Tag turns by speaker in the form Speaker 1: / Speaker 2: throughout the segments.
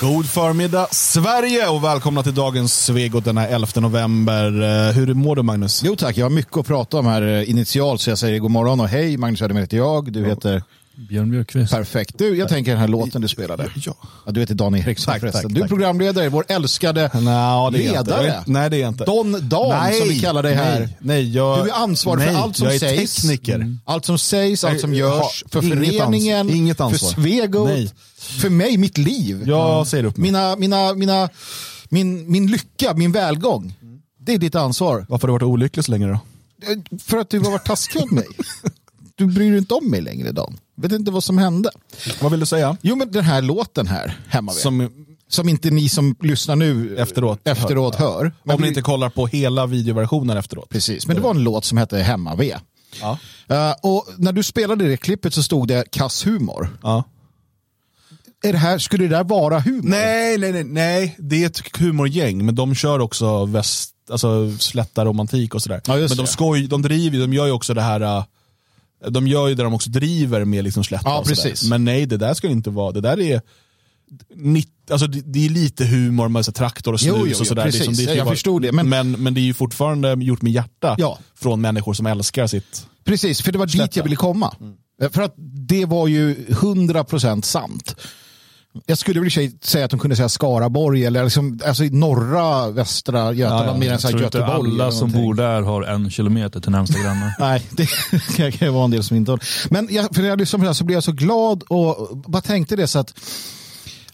Speaker 1: God förmiddag Sverige och välkomna till dagens Svegot denna 11 november. Eh, Hur mår du Magnus?
Speaker 2: Jo tack, jag har mycket att prata om här eh, initialt så jag säger god morgon och hej, Magnus Söderman heter jag, du heter
Speaker 3: Björn Björkqvist.
Speaker 2: Perfekt. Du, jag tänker den här låten du spelade.
Speaker 1: Ja.
Speaker 2: Ja, du heter Dan Eriksson
Speaker 1: Tack,
Speaker 2: förresten.
Speaker 1: tack,
Speaker 2: du är programledare, vår älskade
Speaker 1: inte.
Speaker 2: ledare.
Speaker 1: Nej, det är inte.
Speaker 2: Don Dan som vi kallar dig här.
Speaker 1: Nej, nej jag,
Speaker 2: Du är ansvarig
Speaker 1: nej,
Speaker 2: för allt som
Speaker 1: jag är
Speaker 2: sägs.
Speaker 1: tekniker.
Speaker 2: Allt som sägs, allt som
Speaker 1: Nej,
Speaker 2: görs. För
Speaker 1: inget
Speaker 2: föreningen,
Speaker 1: ans- inget
Speaker 2: för
Speaker 1: ansvar.
Speaker 2: Svegot,
Speaker 1: Nej.
Speaker 2: för mig, mitt liv.
Speaker 1: Jag säger upp mig.
Speaker 2: Mina, mina, mina, min, min lycka, min välgång. Det är ditt ansvar.
Speaker 1: Varför har du varit olycklig så länge då?
Speaker 2: Eh, För att du har varit taskig mot mig. Du bryr dig inte om mig längre Dan. Vet inte vad som hände.
Speaker 1: Vad vill du säga?
Speaker 2: Jo men den här låten här hemma vid. Som,
Speaker 1: Som
Speaker 2: inte ni som lyssnar nu
Speaker 1: efteråt,
Speaker 2: efteråt hör. Men
Speaker 1: Om ni
Speaker 2: vi-
Speaker 1: inte kollar på hela videoversionen efteråt.
Speaker 2: Precis, men det var en låt som hette Hemma vid.
Speaker 1: Ja.
Speaker 2: Eh, och när du spelade det klippet så stod det kass humor.
Speaker 1: Ja.
Speaker 2: Är det här, skulle det där vara humor?
Speaker 1: Nej, nej, nej, nej, det är ett humorgäng, men de kör också väst, alltså slätta romantik och sådär.
Speaker 2: Ja,
Speaker 1: men de skoj, de driver de gör ju också det här, äh, de gör ju det de också driver med liksom slätta
Speaker 2: Ja, precis.
Speaker 1: Men nej, det där ska inte vara, det där är alltså det, det är lite humor med så traktor och snus
Speaker 2: Jo, jo, jo,
Speaker 1: och sådär.
Speaker 2: precis.
Speaker 1: Det är
Speaker 2: Jag förstod det, men-
Speaker 1: men, men det är ju fortfarande gjort med hjärta
Speaker 2: Ja.
Speaker 1: från människor som älskar sitt...
Speaker 2: Precis, för det var dit
Speaker 1: Slätta.
Speaker 2: jag ville komma. Eh, För att det var ju 100% sant. Jag skulle väl i säga att de kunde säga Skaraborg eller liksom, alltså i norra västra Götaland
Speaker 1: Ja, ja,
Speaker 2: mer än
Speaker 3: Jag
Speaker 2: så här
Speaker 3: tror inte
Speaker 2: Göteborg.
Speaker 3: alla
Speaker 2: eller
Speaker 3: som bor där har en kilometer till närmsta granne.
Speaker 2: Nej, det kan ju vara en del som inte har. Men jag, för när jag lyssnade på det här så blev jag så glad och bara tänkte det så att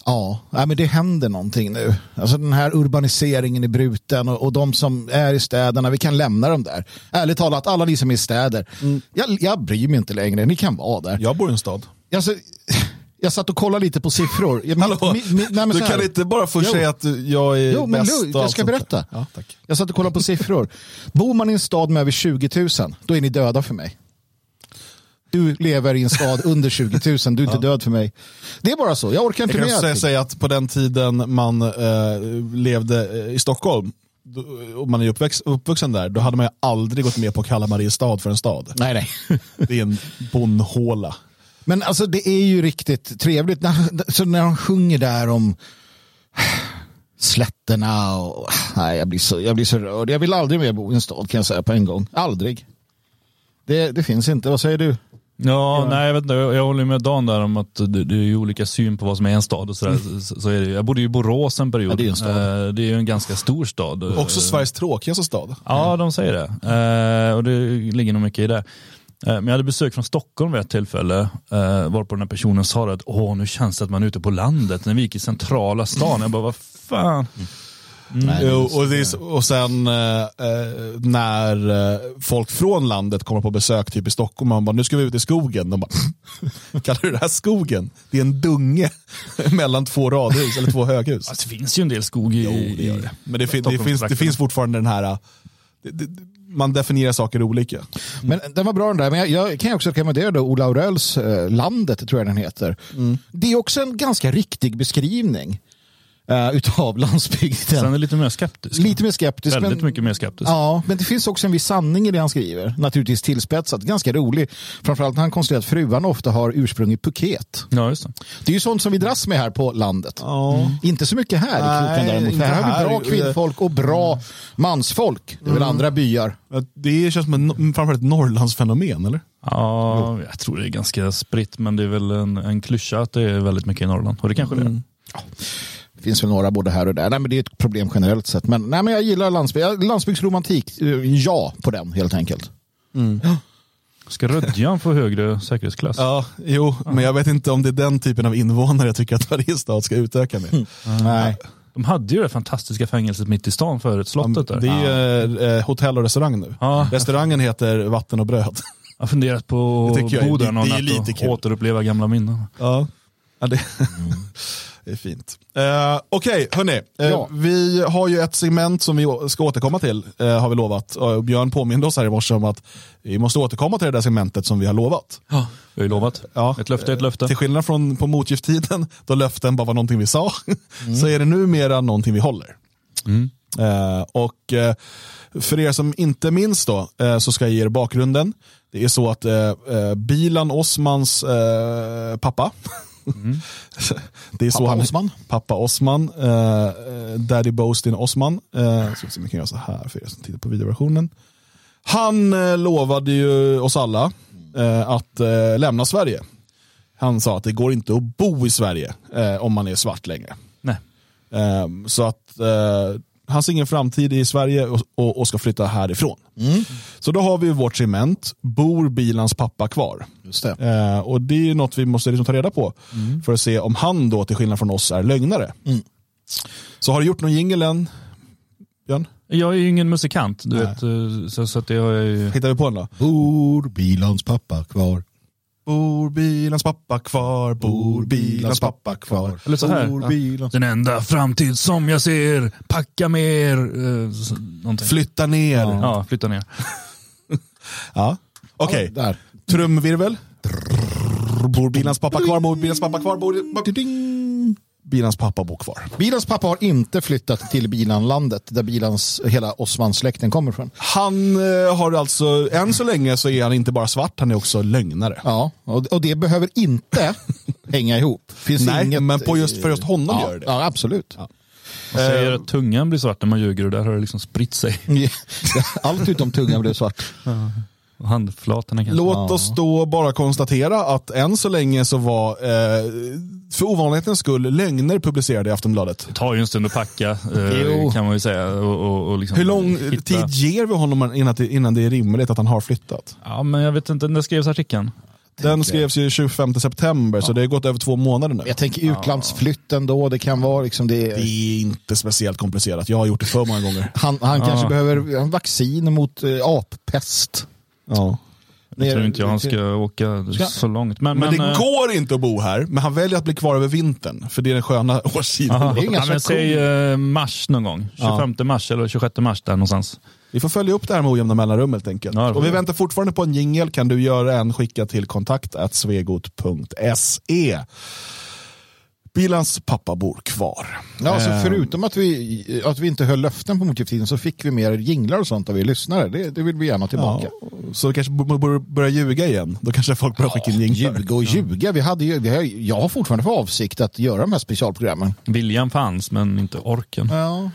Speaker 2: ja, men det händer någonting nu. Alltså den här urbaniseringen i bruten och, och de som är i städerna, vi kan lämna dem där. Ärligt talat, alla ni som är i städer, jag, jag bryr mig inte längre, ni kan vara där.
Speaker 1: Jag bor i en stad.
Speaker 2: Alltså, jag satt och kollade lite på siffror. Jag,
Speaker 1: Hallå,
Speaker 2: mi- mi- nej, men
Speaker 1: du kan inte bara
Speaker 2: Jo.
Speaker 1: säga att jag är
Speaker 2: Jo, men
Speaker 1: bäst
Speaker 2: lugnt, jag ska berätta.
Speaker 1: Ja.
Speaker 2: Jag satt och kollade på siffror. Bor man i en stad med över 20 000, då är ni döda för mig. Du lever i en stad under 20 000, du är inte död för mig. Det är bara så, jag orkar
Speaker 1: Jag
Speaker 2: inte
Speaker 1: kan
Speaker 2: med
Speaker 1: säga,
Speaker 2: allting.
Speaker 1: säga att på den tiden man eh, levde eh, i Stockholm och man är uppväxt, uppvuxen där, då hade man ju aldrig gått med på att kalla Mariestad för en stad.
Speaker 2: Nej, nej.
Speaker 1: Det är en bondhåla.
Speaker 2: Men alltså det är ju riktigt trevligt. När, så när de sjunger där om slätterna och nej, jag blir, så, jag blir så rörd. Jag vill aldrig mer bo i en stad kan jag säga på en gång. Aldrig. Det, det finns inte. Vad säger du?
Speaker 3: Ja, nej jag vet inte, jag, jag håller med Dan där om att det, det är ju olika syn på vad som är en stad och sådär. Så, så är det. ju. Jag bodde ju i Borås en period.
Speaker 2: Ja, det är ju en stad.
Speaker 3: Eh, det är ju en ganska stor stad.
Speaker 1: Också Sveriges tråkigaste stad.
Speaker 3: Ja, de säger det. Eh, och det ligger nog mycket i det. Eh, men jag hade besök från Stockholm vid ett tillfälle, eh, varpå den här personen sa att Åh, nu känns det att man är ute på landet när vi gick i centrala stan. Jag bara, vad fan.
Speaker 1: Jo, och, det är, och sen eh, eh, när folk från landet kommer på besök typ i Stockholm, man bara nu ska vi ut i skogen. De bara, kallar du det här skogen? Det är en dunge mellan två radhus eller två höghus.
Speaker 3: Alltså, det finns ju en del skog i,
Speaker 1: Jo, det gör det. Men det, fin- det, finns, det finns fortfarande den här, det, det, man definierar saker olika.
Speaker 2: Men den var bra den där. Men jag, jag kan också rekommendera då Ola Aurells eh, Landet, tror jag den heter. Det är också en ganska riktig beskrivning eh, utav landsbygden.
Speaker 3: Sen är det lite mer skeptisk.
Speaker 2: Lite mer skeptisk.
Speaker 3: Väldigt
Speaker 2: men,
Speaker 3: mycket mer skeptisk.
Speaker 2: Ja, men det finns också en viss sanning i det han skriver. Naturligtvis tillspetsat, ganska rolig. Framförallt när han konstaterar att fruarna ofta har ursprung i Phuket.
Speaker 3: Ja, just det.
Speaker 2: Det är ju sånt som vi dras med här på landet.
Speaker 1: Ja.
Speaker 2: Inte så mycket här i kroken däremot. För här har vi bra kvinnfolk och bra mansfolk. Det är väl andra byar.
Speaker 1: Det känns som en, framförallt ett Norrlandsfenomen, eller?
Speaker 3: Ja, jag tror det är ganska spritt, men det är väl en, en klyscha att det är väldigt mycket i Norrland. Och det kanske det är.
Speaker 2: Det finns väl några både här och där. Nej, men det är ett problem generellt sett. Men, nej, men jag gillar landsbygd. landsbygdsromantik. Eh, Ja på den helt enkelt.
Speaker 3: Ska Rödjan få högre säkerhetsklass?
Speaker 1: Ja, jo, men jag vet inte om det är den typen av invånare jag tycker att varje stad ska utöka med.
Speaker 2: Nej.
Speaker 3: De hade ju det fantastiska fängelset mitt i stan förut, slottet där.
Speaker 1: Det är ju eh, hotell och restaurang nu.
Speaker 3: Ja.
Speaker 1: Restaurangen heter Vatten och bröd.
Speaker 3: Jag har funderat på att bo där
Speaker 1: det-
Speaker 3: någon natt
Speaker 1: lite
Speaker 3: och
Speaker 1: kul.
Speaker 3: återuppleva gamla minnen.
Speaker 1: Ja, ja det, det är fint. Uh, Okej, hörni. Eh,
Speaker 2: Ja.
Speaker 1: Vi har ju ett segment som vi ska återkomma till, eh, har vi lovat. Och Björn påminde oss här i morse om att vi måste återkomma till det där segmentet som vi har lovat.
Speaker 3: Ja. Jag har ju lovat.
Speaker 1: Ja.
Speaker 3: Ett löfte är ett löfte.
Speaker 1: Till skillnad från på motgifttiden, då löften bara var någonting vi sa, så är det numera någonting vi håller. Eh, och eh, för er som inte minns då, eh, så ska jag ge er bakgrunden. Det är så att eh, eh, Bilan Osmans eh, pappa, det är så
Speaker 2: Pappa
Speaker 1: han,
Speaker 2: Osman.
Speaker 1: Pappa Osman. eh, eh, Daddy Boastin Osman. Uh, ska vi se om vi kan göra så här för er som tittar på videoversionen. Han eh, lovade ju oss alla eh, att eh, lämna Sverige. Han sa att det går inte att bo i Sverige eh, om man är svart längre.
Speaker 3: Nej.
Speaker 1: Ehm, så att eh, han ser ingen framtid i Sverige och, och, och ska flytta härifrån. Så då har vi vårt segment, bor bilans pappa kvar?
Speaker 2: Just det.
Speaker 1: Eh, och det är något vi måste liksom ta reda på för att se om han då till skillnad från oss är lögnare. Så har du gjort någon jingel än? Björn?
Speaker 3: Jag är ju ingen musikant, du
Speaker 1: Nej.
Speaker 3: vet, eh, så, så att det har jag ju...
Speaker 1: Hittar vi på den då?
Speaker 2: Bor bilans pappa kvar?
Speaker 1: Bor bilans pappa kvar? Bor bilans pappa kvar?
Speaker 3: Eller så här.
Speaker 2: Bor bilans...
Speaker 3: Den enda framtid som jag ser, packa mer. Eh, någonting.
Speaker 1: Flytta ner. Ja.
Speaker 3: Ja, flytta ner.
Speaker 1: Okej,
Speaker 2: Ja, där.
Speaker 1: trumvirvel. Bor bilans pappa kvar? Bor bilans pappa kvar? Bor...
Speaker 2: Ding.
Speaker 1: Bilans pappa bor kvar.
Speaker 2: Bilans pappa har inte flyttat till Bilanlandet där Bilans hela Osman-släkten kommer från.
Speaker 1: Han eh, har alltså, än så länge så är han inte bara svart, han är också lögnare.
Speaker 2: Ja, och, och det behöver inte hänga ihop. Finns
Speaker 1: Nej,
Speaker 2: inget,
Speaker 1: men på just, för just honom
Speaker 2: ja,
Speaker 1: gör det.
Speaker 2: Ja, absolut.
Speaker 3: Man säger att tungan blir svart när man ljuger och där har det liksom spritt sig.
Speaker 2: Allt utom tungan blev svart.
Speaker 3: Handflatorna kanske.
Speaker 1: Låt oss då bara konstatera att än så länge så var, eh, för ovanlighetens skull, lögner publicerade i Aftonbladet.
Speaker 3: Det tar ju en stund att packa eh, kan man ju säga. Och, och, och liksom
Speaker 1: Hur lång
Speaker 3: hitta-
Speaker 1: tid ger vi honom innan det, innan det är rimligt att han har flyttat?
Speaker 3: Ja, men jag vet inte, när skrevs artikeln?
Speaker 1: Den skrevs ju 25 september, så det har gått över två månader nu.
Speaker 2: Jag tänker utlandsflytten då, det kan vara liksom det.
Speaker 1: Det är inte speciellt komplicerat, jag har gjort det för många gånger.
Speaker 2: Han, han kanske
Speaker 3: Ja.
Speaker 2: behöver en vaccin mot eh, appest.
Speaker 1: Ja.
Speaker 3: Jag tror inte jag han ska åka
Speaker 2: Ska-
Speaker 3: så långt. Men,
Speaker 1: Men,
Speaker 3: men,
Speaker 1: det
Speaker 3: eh,
Speaker 1: går inte att bo här, men han väljer att bli kvar över vintern, för det är den sköna årstiden.
Speaker 3: aha.
Speaker 2: Det är
Speaker 3: ja, men säg eh, mars någon gång. 25 mars eller 26 mars där någonstans.
Speaker 1: Vi får följa upp det här med ojämna mellanrum helt enkelt.
Speaker 3: Ja,
Speaker 1: och vi väntar fortfarande på en jingel. Kan du göra en, skicka till kontakt.svegot.se. Bilans pappa bor kvar.
Speaker 2: Ja, alltså
Speaker 1: Eh,
Speaker 2: förutom att vi, att vi inte höll löften på motgiftstiden så fick vi mer jinglar och sånt av er lyssnare. Det, det vill vi gärna tillbaka.
Speaker 1: Ja, så kanske b- b- börja ljuga igen. Då kanske folk börjar skicka in jinglar.
Speaker 2: Ljuga och ljuga. Vi hade ju, vi har, jag har fortfarande för avsikt att göra de här specialprogrammen.
Speaker 3: Viljan fanns men inte orken.
Speaker 2: Ja.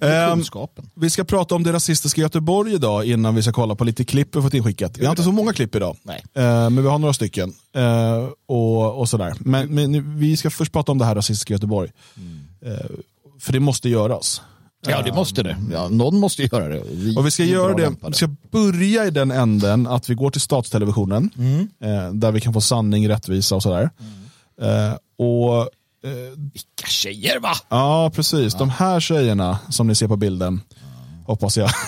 Speaker 1: Ehm,
Speaker 2: Kunskapen.
Speaker 1: vi ska prata om det rasistiska Göteborg idag innan vi ska kolla på lite klipp vi fått inskickat. Vi har inte så många klipp idag,
Speaker 2: Nej.
Speaker 1: Eh, men vi har några stycken. Eh, och, och sådär. Men, men nu- vi ska först prata om det här rasistiska Göteborg. Eh, för det måste göras.
Speaker 2: Ja, det måste det. Ja, någon måste göra det.
Speaker 1: Och vi ska göra det, vi ska börja i den änden att vi går till statstelevisionen.
Speaker 2: Mm.
Speaker 1: Eh, där vi kan få sanning, rättvisa och sådär. Eh, och
Speaker 2: Vilka tjejer va?
Speaker 1: Ja, precis. De här tjejerna som ni ser på bilden, hoppas jag.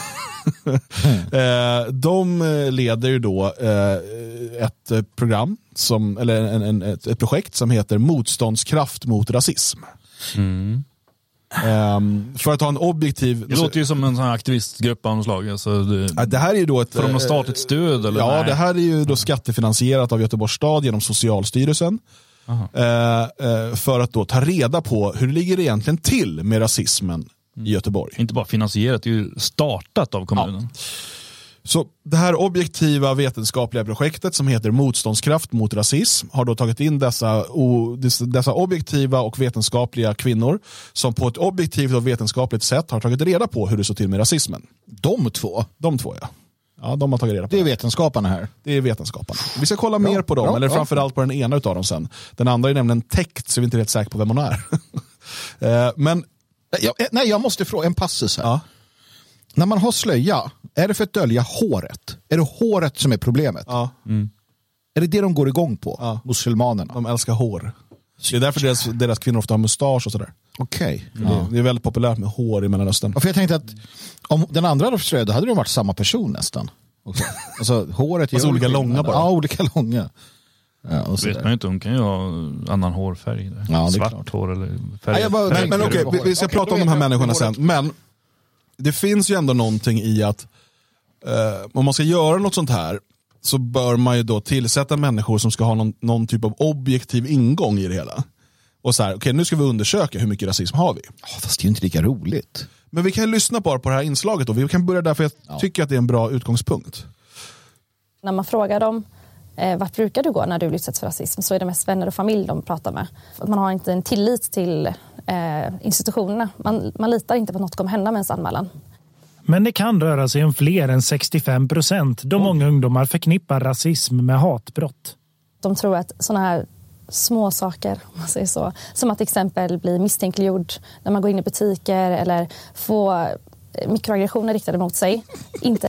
Speaker 1: Eh, de eh, leder ju då eh, ett eh, program, som, eller en, en, ett, ett projekt som heter Motståndskraft mot rasism. Ehm, för att ha en objektiv...
Speaker 3: Det låter ju som en sån här aktivistgrupp av något slag. Alltså, det,
Speaker 1: det här är ju då ett...
Speaker 3: får de
Speaker 1: eh,
Speaker 3: något statligt stöd? Eller?
Speaker 1: Ja,
Speaker 3: Nej.
Speaker 1: det här är ju då skattefinansierat av Göteborgs stad genom Socialstyrelsen. Eh, eh, för att då ta reda på hur det ligger egentligen till med rasismen i Göteborg.
Speaker 3: Inte bara finansierat, det är ju startat av kommunen.
Speaker 1: Så det här objektiva vetenskapliga projektet som heter Motståndskraft mot rasism har då tagit in dessa, o, dessa- dessa objektiva och vetenskapliga kvinnor som på ett objektivt och vetenskapligt sätt har tagit reda på hur det står till med rasismen.
Speaker 2: De två,
Speaker 1: De två ja. Ja, de har tagit reda på
Speaker 2: det är vetenskaparna här.
Speaker 1: Det är vetenskapen. Vi ska kolla mer på dem, eller framförallt på den ena av dem sen. Den andra är nämligen täckt, så vi är inte helt säkra på vem hon är. Eh, Men,
Speaker 2: Jag, nej, jag måste fråga en passus här.
Speaker 1: ja.
Speaker 2: När man har slöja, är det för att dölja håret? Är det håret som är problemet?
Speaker 1: ja,
Speaker 2: Är det det de går igång på?
Speaker 1: Ja.
Speaker 2: Muslimanerna?
Speaker 1: de älskar hår. Det är därför deras, deras kvinnor ofta har mustasch och sådär.
Speaker 2: Okej.
Speaker 1: Det, det är väldigt populärt med hår i Mellanöstern.
Speaker 2: Ja, För jag tänkte att om den andra hade slöja, då hade de varit samma person nästan. Också. Alltså håret gör
Speaker 1: olika långa bara.
Speaker 2: Ja, olika långa. Ja, och
Speaker 3: vet man ju inte, hon kan ju ha annan hårfärg.
Speaker 2: Ja,
Speaker 3: Svart
Speaker 2: klart.
Speaker 3: hår eller färg.
Speaker 2: Nej, jag bara-
Speaker 1: Men,
Speaker 2: tänker
Speaker 1: men okej,
Speaker 2: på
Speaker 1: vi, vi ska
Speaker 2: Okej,
Speaker 1: prata om de här människorna sen. Men det finns ju ändå någonting i att eh, om man ska göra något sånt här så bör man ju då tillsätta människor som ska ha någon, någon typ av objektiv ingång i det hela. Och så här, okej nu ska vi undersöka hur mycket rasism har vi.
Speaker 2: Ja, fast det är ju inte lika roligt.
Speaker 1: Men vi kan ju lyssna bara på det här inslaget och vi kan börja där för jag tycker att det är en bra utgångspunkt.
Speaker 4: När man frågar dem eh, vart brukar du gå när du utsätts för rasism? Så är det mest vänner och familj de pratar med. Man har inte en tillit till eh, institutionerna. Man, man litar inte på att något kommer hända med ens anmälan.
Speaker 5: Men det kan röra sig om fler än 65 procent då många ungdomar förknippar rasism med hatbrott.
Speaker 4: De tror att sådana här små saker, om man säger så, som att till exempel bli misstänkliggjord när man går in i butiker eller få mikroaggressioner riktade mot sig, inte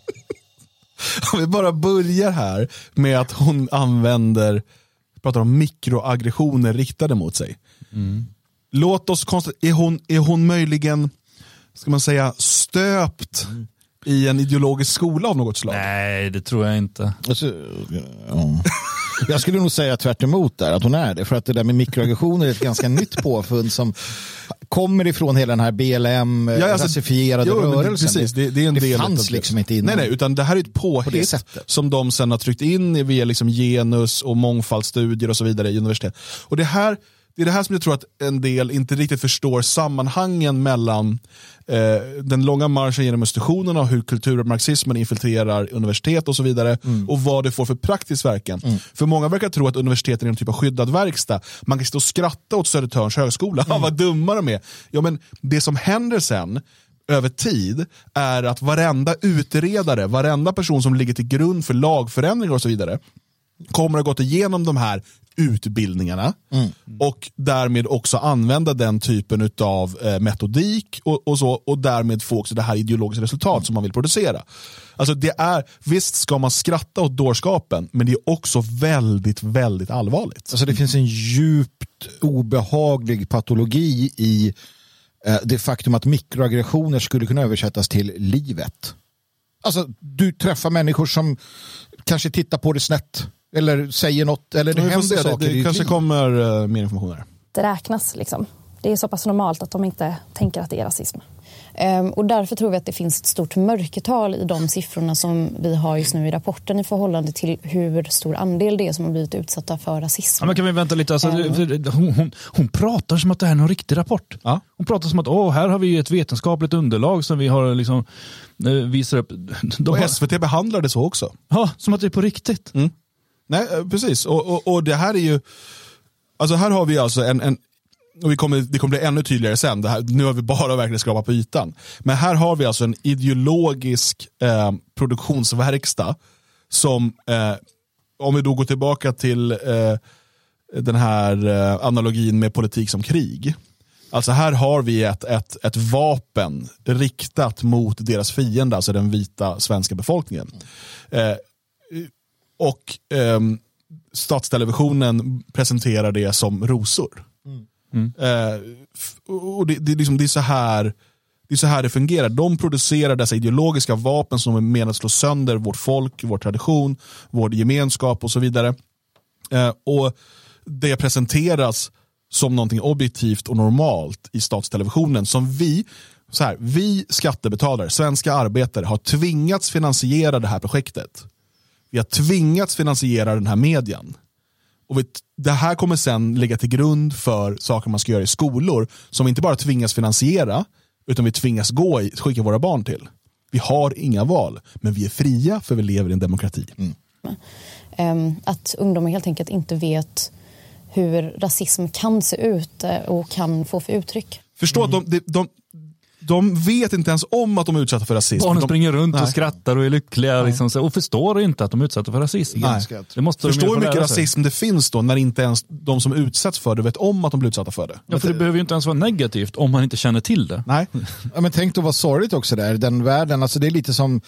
Speaker 1: Om vi bara börjar här med att hon använder, pratar om mikroaggressioner riktade mot sig. Mm. Låt oss konstatera, är hon, är hon möjligen, ska man säga, stöpt mm. i en ideologisk skola av något slag?
Speaker 3: Nej, det tror jag inte. Alltså,
Speaker 2: ja. Jag skulle nog säga tvärt där, att hon är det. För att det där med mikroaggressioner är ett ganska nytt påfund som kommer ifrån hela den här BLM, ja, alltså, rasifierade jo, rörelsen.
Speaker 1: Precis, det, det, är en
Speaker 2: det
Speaker 1: del
Speaker 2: fanns liksom inte innan.
Speaker 1: Nej, nej, utan det här är ett påhitt på som de sen har tryckt in via liksom genus och mångfaldsstudier och så vidare i universitet. Och det här det är det här som jag tror att en del inte riktigt förstår sammanhangen mellan eh, den långa marschen genom institutionerna och hur kulturmarxismen infiltrerar universitet och så vidare mm. och vad det får för praktisk verkan. Mm. För många verkar tro att universiteten är en typ av skyddad verkstad. Man kan stå och skratta åt Södertörns högskola, mm. vad dumma de är. Ja, men det som händer sen över tid är att varenda utredare, varenda person som ligger till grund för lagförändringar och så vidare kommer att ha gått igenom de här utbildningarna mm. och därmed också använda den typen av eh, metodik och, och, så, och därmed få också det här ideologiska resultat mm. som man vill producera. Alltså det är, visst ska man skratta åt dårskapen, men det är också väldigt, väldigt allvarligt.
Speaker 2: Alltså det finns en djupt obehaglig patologi i eh, det faktum att mikroaggressioner skulle kunna översättas till livet. Alltså, du träffar människor som kanske tittar på det snett eller säger något, eller det händer
Speaker 1: saker
Speaker 2: Det,
Speaker 1: det kanske liv. kommer uh, mer information här.
Speaker 4: Det räknas liksom. Det är så pass normalt att de inte tänker att det är rasism. Um, och därför tror vi att det finns ett stort mörkertal i de siffrorna som vi har just nu i rapporten i förhållande till hur stor andel det är som har blivit utsatta för rasism.
Speaker 3: Ja, men kan vi vänta lite? Alltså, um, hon, hon, hon, pratar som att det här är en riktig rapport. Ja. Hon pratar som att Åh, här har vi ett vetenskapligt underlag som vi har liksom, eh, visar upp.
Speaker 1: De och har... SVT behandlar det så också.
Speaker 3: Ja, som att det är på riktigt.
Speaker 1: Mm. Nej, eh, precis. Och, och, och, det här är ju, alltså här har vi alltså en, en och vi kommer, det kommer bli ännu tydligare sen, här, nu har vi bara verkligen skrapat på ytan. Men här har vi alltså en ideologisk eh, produktionsverkstad som, eh, om vi då går tillbaka till eh, den här eh, analogin med politik som krig. Alltså här har vi ett, ett, ett vapen riktat mot deras fiende, alltså den vita svenska befolkningen. Eh, och eh, statstelevisionen presenterar det som rosor. Mm. Eh, och det, det, liksom, det, är så här, det är så här det fungerar. De producerar dessa ideologiska vapen som är menade att slå sönder vårt folk, vår tradition, vår gemenskap och så vidare. Eh, och Det presenteras som någonting objektivt och normalt i statstelevisionen som vi så här, vi skattebetalare, svenska arbetare har tvingats finansiera det här projektet. Vi har tvingats finansiera den här medien. Och vet, det här kommer sen ligga till grund för saker man ska göra i skolor som vi inte bara tvingas finansiera utan vi tvingas gå i, skicka våra barn till. Vi har inga val, men vi är fria för vi lever i en demokrati. Mm.
Speaker 4: Ehm, att ungdomar helt enkelt inte vet hur rasism kan se ut eh, och kan få för uttryck.
Speaker 1: Förstå mm. att de, de, de vet inte ens om att de är utsatta för rasism.
Speaker 3: Barnen de, springer runt nej. och skrattar och är lyckliga liksom, och förstår inte att de är utsatta för rasism.
Speaker 1: Nej. Det måste Förstår hur mycket rasism det finns då när inte ens de som utsätts för det vet om att de blir utsatta för det.
Speaker 3: Ja, för det, behöver ju inte ens vara negativt om man inte känner till det.
Speaker 1: Nej.
Speaker 2: Ja, men tänk då vad sorgligt också där, den världen, alltså det är lite som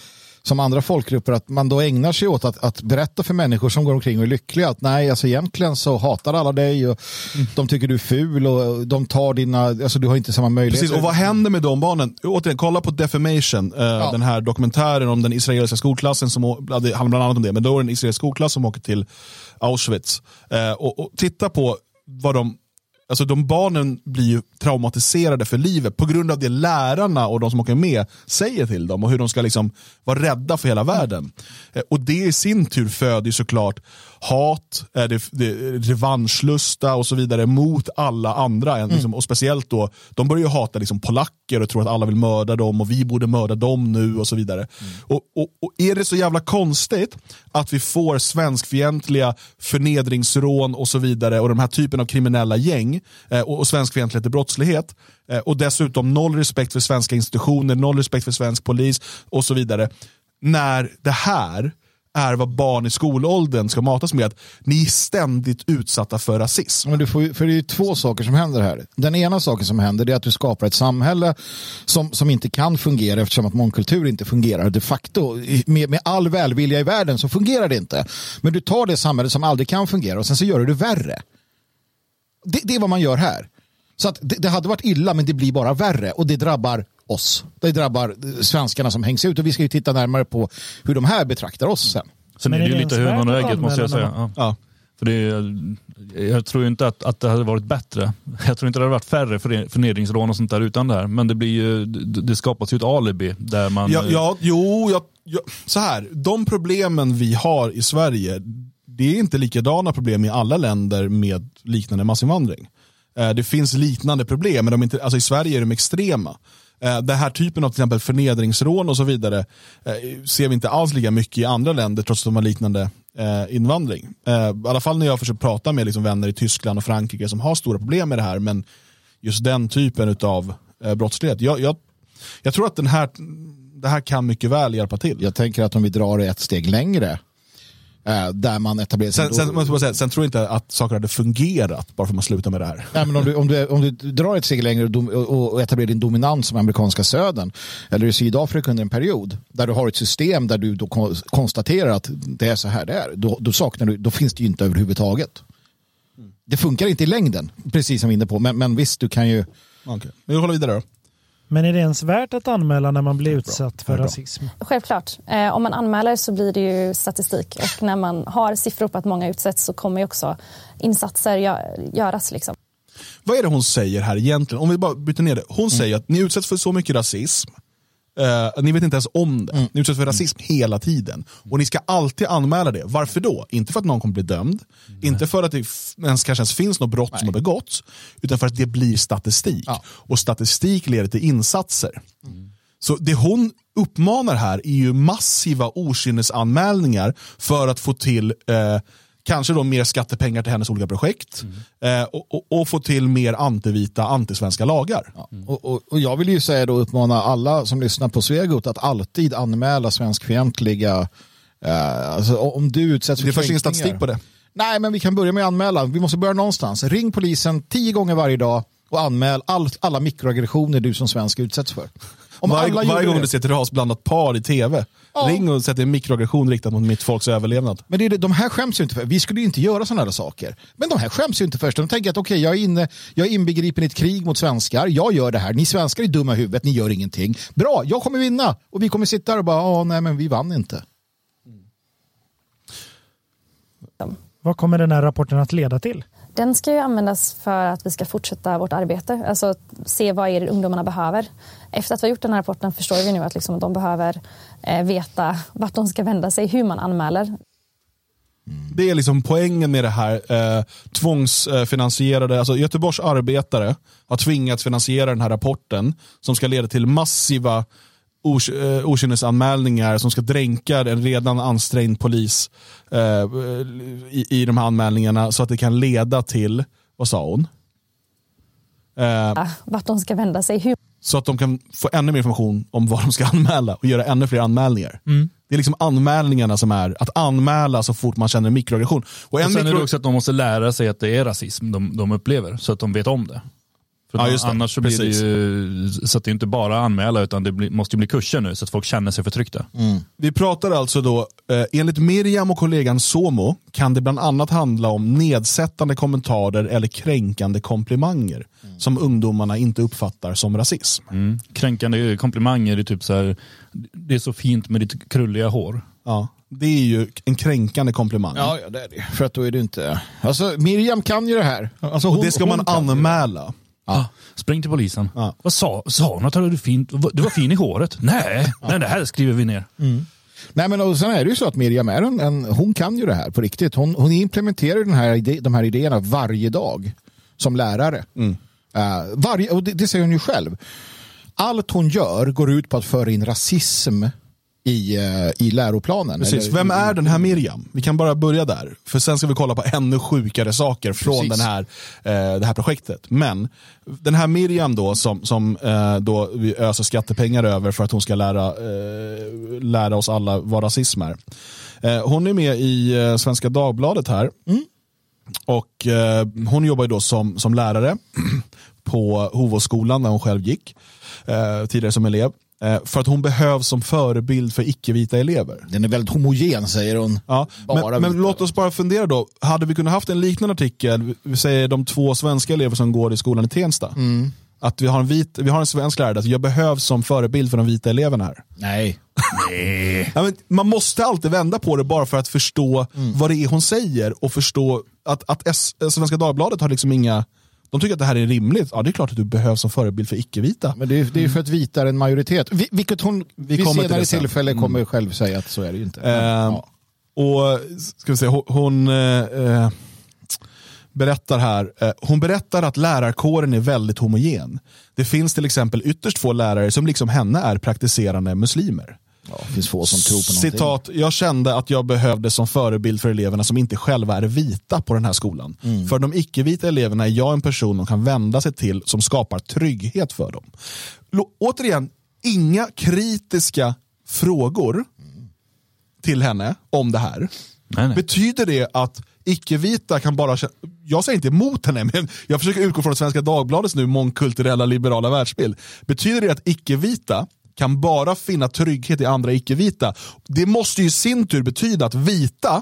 Speaker 2: som andra folkgrupper att man då ägnar sig åt att, att berätta för människor som går omkring och är lyckliga att nej, alltså egentligen så hatar alla dig och mm. de tycker du är ful och de tar dina, alltså du har inte samma möjligheter.
Speaker 1: Precis, och vad händer med de barnen? Återigen, kolla på Defamation, eh, ja. den här dokumentären om den israeliska skolklassen som det handlar bland annat om det, men då är det en israelisk skolklass som åker till Auschwitz. Eh, och, och titta på vad de Alltså de barnen blir ju traumatiserade för livet på grund av det lärarna och de som åker med säger till dem och hur de ska liksom vara rädda för hela världen. Eh, och det i sin tur föder ju såklart hat, eh, det, det, revanschlusta och så vidare mot alla andra. än Liksom, och speciellt då, de börjar ju hata liksom polacker och tror att alla vill mörda dem och vi borde mörda dem nu och så vidare. Och, och, och är det så jävla konstigt att vi får svenskfientliga förnedringsrån och så vidare och de här typen av kriminella gäng eh, och, och svenskfientlighet till brottslighet eh, och dessutom noll respekt för svenska institutioner, noll respekt för svensk polis och så vidare. När det här är vad barn i skolåldern ska matas med. Att ni är ständigt utsatta för rasism.
Speaker 2: Men du får, för det är ju två saker som händer här. Den ena saken som händer är att du skapar ett samhälle som, som inte kan fungera eftersom att mångkultur inte fungerar. De facto, med, med all välvilja i världen så fungerar det inte. Men du tar det samhället som aldrig kan fungera och sen så gör du det värre. Det, det är vad man gör här. Så att det, det hade varit illa men det blir bara värre och det drabbar oss. Det drabbar svenskarna som hängs ut och vi ska ju titta närmare på hur de här betraktar oss sen.
Speaker 3: Sen
Speaker 5: Men
Speaker 3: är
Speaker 5: är
Speaker 3: det ju
Speaker 5: det
Speaker 3: lite hönan och ägget måste jag säga. Ja.
Speaker 1: Ja.
Speaker 3: För det är, jag tror ju inte att, att det hade varit bättre. Jag tror inte det hade varit färre förne- förnedringsrån och sånt där utan det här. Men det, blir ju, det det skapas ju ett alibi där man...
Speaker 1: Ja, ja, jo, ja, ja, så här. De problemen vi har i Sverige, det är inte likadana problem i alla länder med liknande massinvandring. Eh, Det finns liknande problem, men de är inte, alltså i Sverige är de extrema. Eh, Den här typen av till exempel förnedringsrån och så vidare eh, ser vi inte alls lika mycket i andra länder trots att de har liknande eh, invandring. Eh, I alla fall när jag försöker prata med liksom vänner i Tyskland och Frankrike som har stora problem med det här, men just den typen av eh, brottslighet. Jag, jag, jag tror att den här, det här kan mycket väl hjälpa till.
Speaker 2: Jag tänker att om vi drar det ett steg längre eh, där man etablerar sig
Speaker 1: Sen, sen, säga, sen tror jag inte att saker hade fungerat bara för att man slutar med det här.
Speaker 2: Nej, men om, du, om, du, om du drar ett steg längre och, och, etablerar din dominans som amerikanska södern eller i Sydafrika under en period där du har ett system där du då kon- konstaterar att det är så här det är, då, då, saknar du, då finns det ju inte överhuvudtaget. Det funkar inte i längden, precis som vi är inne på, men, men visst, du kan ju...
Speaker 1: Okay. Vi håller vidare då.
Speaker 5: Men är det ens värt att anmäla när man blir utsatt för rasism?
Speaker 4: Självklart. Eh, om man anmäler så blir det ju statistik och när man har siffror på att många utsätts så kommer ju också insatser gö- göras. Liksom.
Speaker 1: Vad är det hon säger här egentligen? Om vi bara byter ner det. Hon säger att ni utsätts för så mycket rasism. Eh, ni vet inte ens om det. Ni utsätts för rasism hela tiden. Och ni ska alltid anmäla det. Varför då? Inte för att någon kommer bli dömd. Inte för att det ens kanske ens finns något brott som har begåtts. Utan för att det blir statistik.
Speaker 2: Ja.
Speaker 1: Och statistik leder till insatser. Så det hon uppmanar här är ju massiva okynnesanmälningar för att få till eh, kanske då mer skattepengar till hennes olika projekt eh, och, och, och få till mer antivita, antisvenska lagar.
Speaker 2: Och, och, och jag vill ju säga då uppmana alla som lyssnar på Svegot att alltid anmäla svenskfientliga eh, alltså om du utsätts för
Speaker 1: Det finns ingen statistik på det.
Speaker 2: Nej, men vi kan börja med att anmäla. Vi måste börja någonstans. Ring polisen tio gånger varje dag och anmäl all, alla mikroaggressioner du som svensk utsätts för. Om
Speaker 1: Varje,
Speaker 2: alla
Speaker 1: varje gång
Speaker 2: det-
Speaker 1: du ser ett rasblandat par i tv,
Speaker 2: Ja.
Speaker 1: ring och sätt en mikroaggression riktad mot mitt folks överlevnad.
Speaker 2: Men det är det, de här skäms ju inte för. Vi skulle ju inte göra sådana här saker. Men de här skäms ju inte först. De tänker att okej, jag, är inne, jag är inbegripen i ett krig mot svenskar. Jag gör det här. Ni svenskar är dumma i huvudet. Ni gör ingenting. Bra, jag kommer vinna. Och vi kommer sitta där och bara, ja, nej, men vi vann inte.
Speaker 5: Vad kommer den här rapporten att leda till?
Speaker 4: Den ska ju användas för att vi ska fortsätta vårt arbete, alltså se vad är det ungdomarna behöver. Efter att vi har gjort den här rapporten förstår vi nu att liksom de behöver eh, veta vart de ska vända sig, hur man anmäler.
Speaker 1: Det är liksom poängen med det här eh, tvångsfinansierade, alltså Göteborgs arbetare har tvingats finansiera den här rapporten som ska leda till massiva okynnesanmälningar som ska dränka en redan ansträngd polis eh, i, i de här anmälningarna så att det kan leda till, vad sa hon? Eh,
Speaker 4: Vart de ska vända sig, hur
Speaker 1: så att de kan få ännu mer information om vad de ska anmäla och göra ännu fler anmälningar. Det är liksom anmälningarna som är att anmäla så fort man känner en mikroaggression. Och en
Speaker 3: Och sen är
Speaker 1: mikro...
Speaker 3: det också att de måste lära sig att det är rasism de, de upplever, så att de vet om det. För
Speaker 1: Ja, just det.
Speaker 3: annars så blir
Speaker 1: Precis.
Speaker 3: det ju, så att det inte bara anmäla, utan det blir, måste ju bli kurser nu, så att folk känner sig förtryckta.
Speaker 1: Vi pratar alltså då, eh, enligt Miriam och kollegan Somo kan det bland annat handla om nedsättande kommentarer eller kränkande komplimanger som ungdomarna inte uppfattar som rasism.
Speaker 3: Kränkande komplimanger är typ så här, det är så fint med ditt krulliga hår.
Speaker 1: Ja. Det är ju en kränkande komplimang.
Speaker 2: Ja, ja, det är det. För att då är det inte... Alltså, Miriam kan ju det här. Alltså,
Speaker 1: och
Speaker 2: hon-
Speaker 1: det ska man anmäla.
Speaker 3: Ja. Spring till polisen.
Speaker 1: Ja.
Speaker 3: Vad sa, sa hon att du fint, du var fin i håret? Nej, nej, det här skriver vi ner.
Speaker 2: Nej, men och sen är det ju så att Miriam är en, en, hon kan ju det här på riktigt. Hon, hon implementerar den här ide, de här idéerna varje dag som lärare. Eh, varje, och det, det säger hon ju själv. Allt hon gör går ut på att föra in rasism i, eh, i läroplanen.
Speaker 1: Precis.
Speaker 2: Eller-
Speaker 1: Vem är den här Miriam? Vi kan bara börja där. För sen ska vi kolla på ännu sjukare saker från
Speaker 2: Precis.
Speaker 1: den här, eh, det här projektet. Men den här Miriam då som, som eh, då vi öser skattepengar över för att hon ska lära, eh, lära oss alla vad rasism är. Eh, hon är med i eh, Svenska Dagbladet här. Och eh, Hon jobbar ju då som, som lärare på Hovåsskolan där hon själv gick. Tidigare som elev. Eh, för att hon behövs som förebild för icke-vita elever.
Speaker 2: Den är väldigt homogen säger hon.
Speaker 1: Ja, men, men låt oss bara fundera då. Hade vi kunnat haft en liknande artikel, vi säger de två svenska elever som går i skolan i Tensta.
Speaker 2: Mm.
Speaker 1: Att vi har, en vit, vi har en svensk lärare, att jag behövs som förebild för de vita eleverna här.
Speaker 2: Nej.
Speaker 1: Ja, men man måste alltid vända på det bara för att förstå
Speaker 2: Mm.
Speaker 1: vad det är hon säger och förstå att, att S, Svenska Dagbladet har liksom inga, de tycker att det här är rimligt. Ja, det är klart att du behövs som förebild för icke-vita.
Speaker 2: Men det är, det är för att vita är en majoritet. Vi, vilket hon
Speaker 1: Vi
Speaker 2: vid
Speaker 1: kommer till
Speaker 2: senare
Speaker 1: sen.
Speaker 2: tillfälle kommer själv säga att så är det ju inte.
Speaker 1: Eh,
Speaker 2: Ja.
Speaker 1: Och ska vi se, hon, hon eh, eh, berättar här, eh, hon berättar att lärarkåren är väldigt homogen. Det finns till exempel ytterst få lärare som liksom henne är praktiserande muslimer.
Speaker 2: Ja, det finns få som tror på någonting.
Speaker 1: Citat, jag kände att jag behövde som förebild för eleverna som inte själva är vita på den här skolan.
Speaker 2: Mm.
Speaker 1: För de icke-vita eleverna är jag en person de kan vända sig till som skapar trygghet för dem. Lo- återigen, inga kritiska frågor till henne om det här.
Speaker 3: Nej, nej.
Speaker 1: Betyder det att icke-vita kan bara känna, jag säger inte emot henne, men jag försöker utgå från Svenska Dagbladets nu mångkulturella liberala världsbild. Betyder det att icke-vita kan bara finna trygghet i andra icke-vita? Det måste ju i sin tur betyda att vita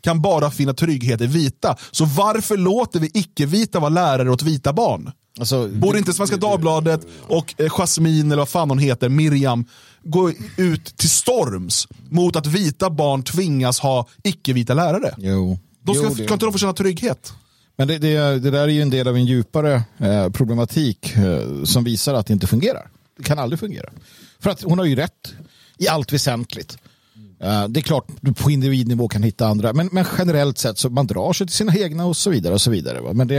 Speaker 1: kan bara finna trygghet i vita. Så varför låter vi icke-vita vara lärare åt vita barn?
Speaker 2: Alltså,
Speaker 1: Borde inte Svenska Dagbladet och eh, Jasmine, eller vad fan hon heter, Miriam, gå ut till storms mot att vita barn tvingas ha icke-vita lärare?
Speaker 2: Jo.
Speaker 1: De ska,
Speaker 2: Jo, det-
Speaker 1: kan inte de få känna trygghet?
Speaker 2: Men det, det, det där är ju en del av en djupare eh, problematik eh, som visar att det inte fungerar. Det kan aldrig fungera. För att hon har ju rätt i allt väsentligt. Eh, det är klart, du på individnivå kan hitta andra, men, men generellt sett så man drar sig till sina egna och så vidare. och så vidare. va. Men det,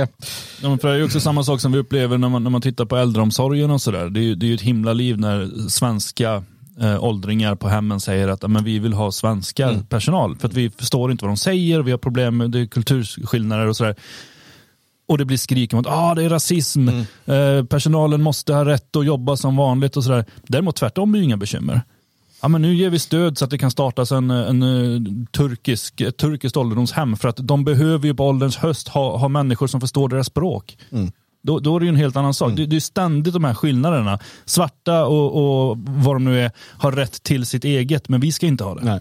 Speaker 3: Ja, men för det är också samma sak som vi upplever när man, när man tittar på äldreomsorgen och sådär. Det, är det är ju ett himla liv när svenska eh, åldringar på hemmen säger att "Ja, men vi vill ha svenska personal för att vi förstår inte vad de säger, vi har problem med kulturskillnader och sådär. Och det blir skrik om att ah, det är rasism, eh, personalen måste ha rätt att jobba som vanligt och sådär. Däremot tvärtom är ju inga bekymmer. Ja, men nu ger vi stöd så att det kan startas en, en, eh, turkisk, ett turkiskt ålderdomshem för att de behöver ju på ålderns höst ha, ha människor som förstår deras språk. Då, då är det ju en helt annan sak. Det, det är ständigt de här skillnaderna. Svarta och, och vad de nu är har rätt till sitt eget, men vi ska inte ha det.
Speaker 1: Nej.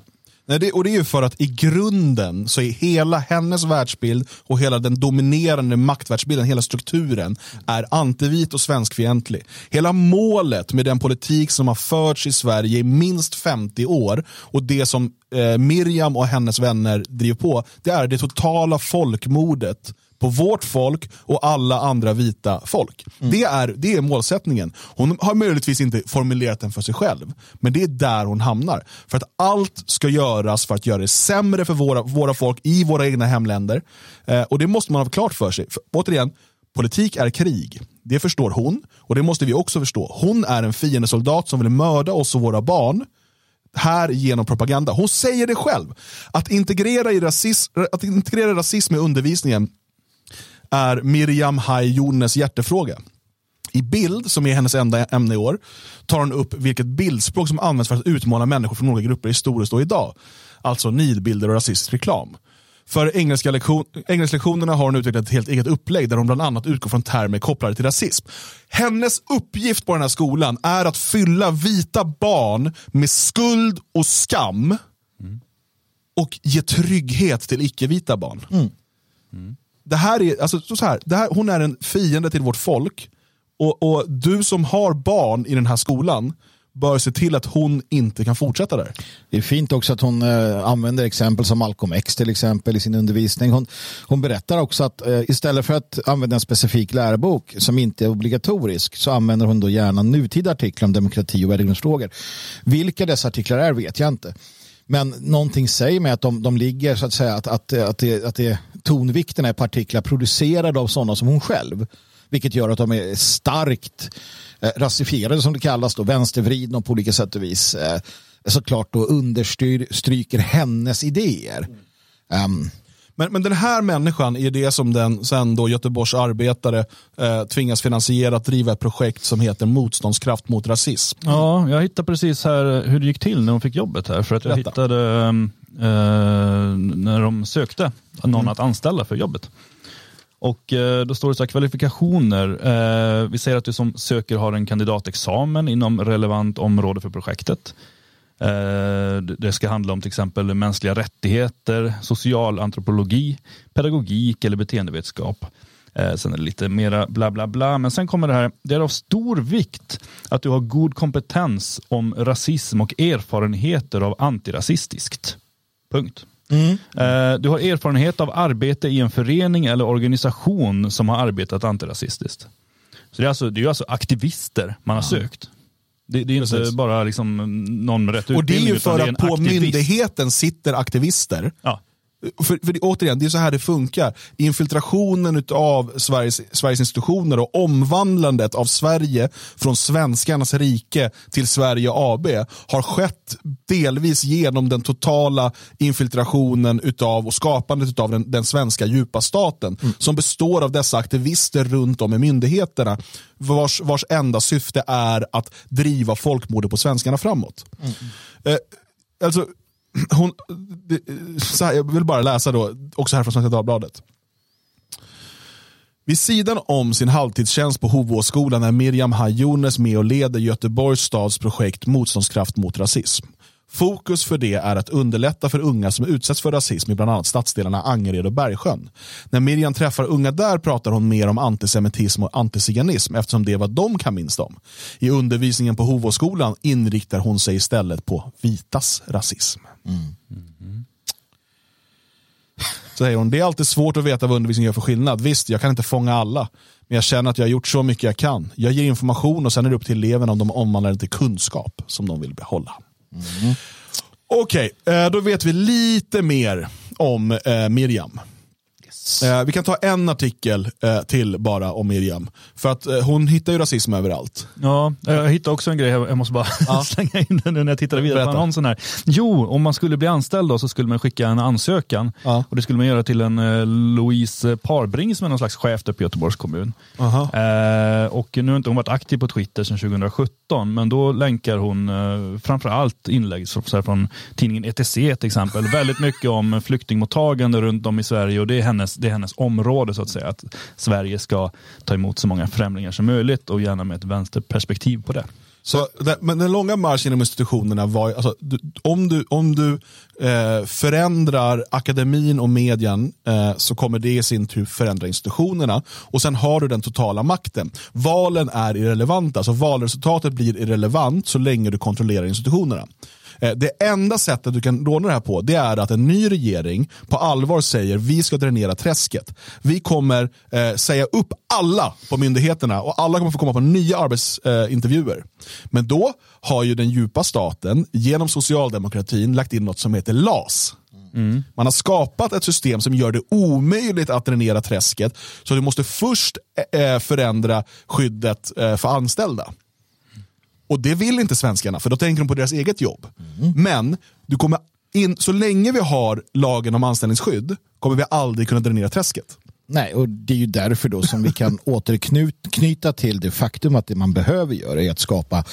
Speaker 1: Nej, det, och det är ju för att i grunden så är hela hennes världsbild och hela den dominerande maktvärldsbilden, hela strukturen, är antivit och svenskfientlig. Hela målet med den politik som har förts i Sverige i minst 50 år och det som eh, Miriam och hennes vänner driver på, det är det totala folkmordet på vårt folk och alla andra vita folk. Det, är, det är målsättningen. Hon har möjligtvis inte formulerat den för sig själv, men det är där hon hamnar. För att allt ska göras för att göra det sämre för våra, våra folk i våra egna hemländer. Eh, och det måste man ha klart för sig. För, återigen, politik är krig. Det förstår hon och det måste vi också förstå. Hon är en fiendesoldat som vill mörda oss och våra barn här genom propaganda. Hon säger det själv. Att integrera, i rasism, att integrera rasism i undervisningen är Miriam Hai Jones hjärtefråga. I bild, som är hennes enda ämne i år, tar hon upp vilket bildspråk som används för att utmana människor från olika grupper historiskt och idag. Alltså nidbilder och rasistisk reklam. För engelska, lektion, engelsklektionerna har hon utvecklat ett helt eget upplägg där hon bland annat utgår från termer kopplade till rasism. Hennes uppgift på den här skolan är att fylla vita barn med skuld och skam och ge trygghet till icke-vita barn. Det här är, alltså, så här, det här, hon är en fiende till vårt folk och, och du som har barn i den här skolan bör se till att hon inte kan fortsätta där.
Speaker 2: Det är fint också att hon eh, använder exempel som Malcolm X till exempel i sin undervisning. Hon, hon berättar också att eh, istället för att använda en specifik lärobok som inte är obligatorisk så använder hon då gärna nutida artiklar om demokrati och värdegrundsfrågor. Vilka dessa artiklar är vet jag inte. Men någonting säger mig att de, de ligger så att säga att, att, att, det, att det, tonvikten är partiklar producerade av sådana som hon själv. Vilket gör att de är starkt eh, rasifierade som det kallas då, vänstervridna på olika sätt och vis. Eh, såklart då understryker hennes idéer. Um,
Speaker 1: men, men den här människan är det som den sen då Göteborgs arbetare eh, tvingas finansiera att driva ett projekt som heter Motståndskraft mot rasism.
Speaker 3: Ja, jag hittade precis här hur det gick till när hon fick jobbet här. För att jag
Speaker 1: Berätta.
Speaker 3: hittade eh, när de sökte någon
Speaker 1: Mm.
Speaker 3: att anställa för jobbet. Och eh, då står det så här kvalifikationer. Eh, vi säger att du som söker har en kandidatexamen inom relevant område för projektet. Eh, det ska handla om till exempel mänskliga rättigheter, social antropologi, pedagogik eller beteendevetenskap. Eh, Sen är det lite mera bla bla bla. Men sen kommer det här. Det är av stor vikt att du har god kompetens om rasism och erfarenheter av antirasistiskt. Punkt. Eh, Du har erfarenhet av arbete i en förening eller organisation som har arbetat antirasistiskt. Så det är, alltså, det är alltså aktivister man har sökt. Det, det är inte
Speaker 1: Precis.
Speaker 3: bara liksom någon med rätt
Speaker 1: Och det är
Speaker 3: utbildning.
Speaker 1: ju för att på
Speaker 3: aktivist.
Speaker 1: myndigheten sitter aktivister.
Speaker 3: Ja.
Speaker 1: För, för det, återigen, det är så här det funkar. Infiltrationen av Sveriges, Sveriges institutioner och omvandlandet av Sverige från svenskarnas rike till Sverige AB har skett delvis genom den totala infiltrationen utav och skapandet av den, den svenska djupa staten som består av dessa aktivister runt om i myndigheterna vars, vars enda syfte är att driva folkmordet på svenskarna framåt. Eh, alltså, hon, det, så här, jag vill bara läsa då, också här från Svenska Dagbladet. Vid sidan om sin halvtidstjänst på Hovåsskolan är Miriam Hajones med och leder Göteborgs stads projekt Motståndskraft mot rasism. Fokus för det är att underlätta för unga som utsätts för rasism i bland annat stadsdelarna Angered och Bergsjön. När Miriam träffar unga där pratar hon mer om antisemitism och antiziganism eftersom det är vad de kan minst om. I undervisningen på Hovåskolan inriktar hon sig istället på vitas rasism. Så säger hon, det är alltid svårt att veta vad undervisning gör för skillnad. Visst, jag kan inte fånga alla. Men jag känner att jag har gjort så mycket jag kan. Jag ger information och sen är det upp till eleverna om de omvandlar det till kunskap som de vill behålla. Okej, okay, då vet vi lite mer om eh, Miriam. Eh, vi kan ta en artikel eh, till bara om Miriam. För att eh, hon hittar ju rasism överallt.
Speaker 3: Ja, jag hittade också en grej, jag måste bara slänga in den när jag tittade vidare
Speaker 1: Berätta.
Speaker 3: på annonsen här. Jo, om man skulle bli anställd då så skulle man skicka en ansökan
Speaker 1: Ja.
Speaker 3: och det skulle man göra till en eh, Louise Parbring som är någon slags chef där på Göteborgs kommun. Eh, och nu har inte hon varit aktiv på Twitter sedan 2017, men då länkar hon eh, framförallt inlägg så, från tidningen ETC till exempel. Väldigt mycket om flyktingmottagande runt om i Sverige och det är hennes, det är hennes område så att säga. Att Sverige ska ta emot så många främlingar som möjligt och gärna med ett vänsterperspektiv på det.
Speaker 1: Så, men den långa marschen inom institutionerna var, alltså, du, om du, om du eh, förändrar akademin och medien eh, så kommer det i sin tur förändra institutionerna och sen har du den totala makten. Valen är irrelevanta, så valresultatet blir irrelevant så länge du kontrollerar institutionerna. Eh, Det enda sättet du kan råda det här på det är att en ny regering på allvar säger vi ska dränera träsket. Vi kommer eh, säga upp alla på myndigheterna och alla kommer få komma på nya arbetsintervjuer. Men då har ju den djupa staten genom socialdemokratin lagt in något som heter LAS. Man har skapat ett system som gör det omöjligt att dränera träsket. Så du måste först eh, förändra skyddet eh, för anställda. Och det vill inte svenskarna, för då tänker de på deras eget jobb. Men du kommer in, så länge vi har lagen om anställningsskydd kommer vi aldrig kunna dränera träsket.
Speaker 2: Nej, och det är ju därför då som vi kan återknyta till det faktum att det man behöver göra är att skapa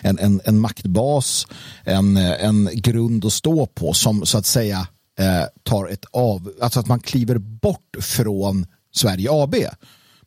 Speaker 2: en, en, en maktbas, en, en grund att stå på som så att säga eh, tar ett av, alltså att man kliver bort från Sverige AB.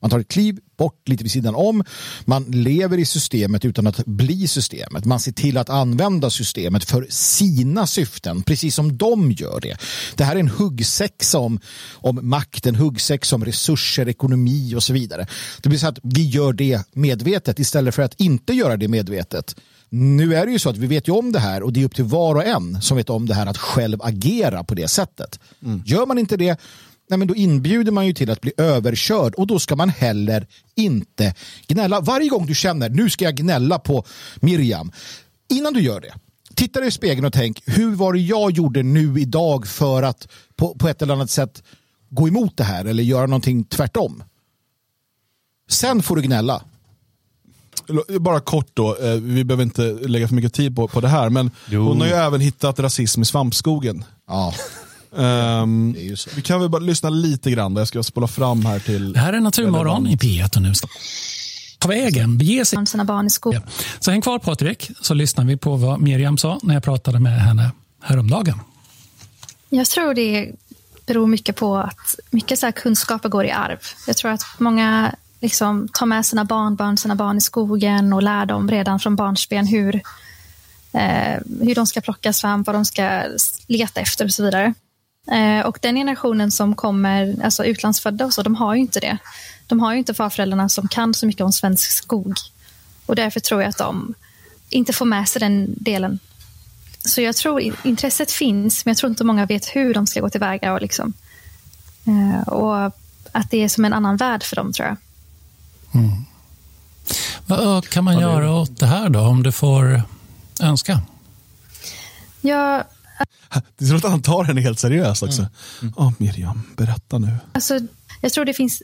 Speaker 2: Man tar ett kliv bort lite vid sidan om. Man lever i systemet utan att bli systemet. Man ser till att använda systemet för sina syften, precis som de gör det. Det här är en huggsexa om, om makt, en huggsexa om resurser, ekonomi och så vidare. Det blir så att vi gör det medvetet istället för att inte göra det medvetet. Nu är det ju så att vi vet ju om det här och det är upp till var och en som vet om det här att själv agera på det sättet. Mm. Gör man inte det, nej men då inbjuder man ju till att bli överkörd och då ska man heller inte gnälla. Varje gång du känner nu ska jag gnälla på Miriam, innan du gör det, titta dig i spegeln och tänk hur var det jag gjorde nu idag för att på, på ett eller annat sätt gå emot det här eller göra någonting tvärtom. Sen får du gnälla.
Speaker 1: Bara kort då, eh, vi behöver inte lägga för mycket tid på, på det här, men jo. hon har ju även hittat rasism i svampskogen.
Speaker 2: Ja.
Speaker 1: Um, vi kan väl bara lyssna lite grann, jag ska spola fram här till...
Speaker 6: Det här är Naturmorgon i P1 och nu på vägen, bege sig.
Speaker 4: Sina barn i skolan.
Speaker 6: Så häng kvar Patrik, så lyssnar vi på vad Miriam sa när jag pratade med henne häromdagen.
Speaker 4: Jag tror det beror mycket på att mycket så kunskaper går i arv. Jag tror att många liksom tar med sina barnbarn, sina barn i skogen och lär dem redan från barnsben hur, eh, hur de ska plocka svamp, vad de ska leta efter och så vidare. Eh, och den generationen som kommer, alltså utlandsfödda och så, de har ju inte det. De har ju inte farföräldrarna som kan så mycket om svensk skog. Och därför tror jag att de inte får med sig den delen. Så jag tror intresset finns, men jag tror inte många vet hur de ska gå tillväga. Och, liksom, eh, och att det är som en annan värld för dem, tror jag.
Speaker 6: Mm. Vad kan man göra åt det här då, om du får önska?
Speaker 4: Ja,
Speaker 1: det är som att han tar henne helt seriöst också. Mm. Mm. Oh, Miriam, berätta nu.
Speaker 4: Alltså, jag tror det finns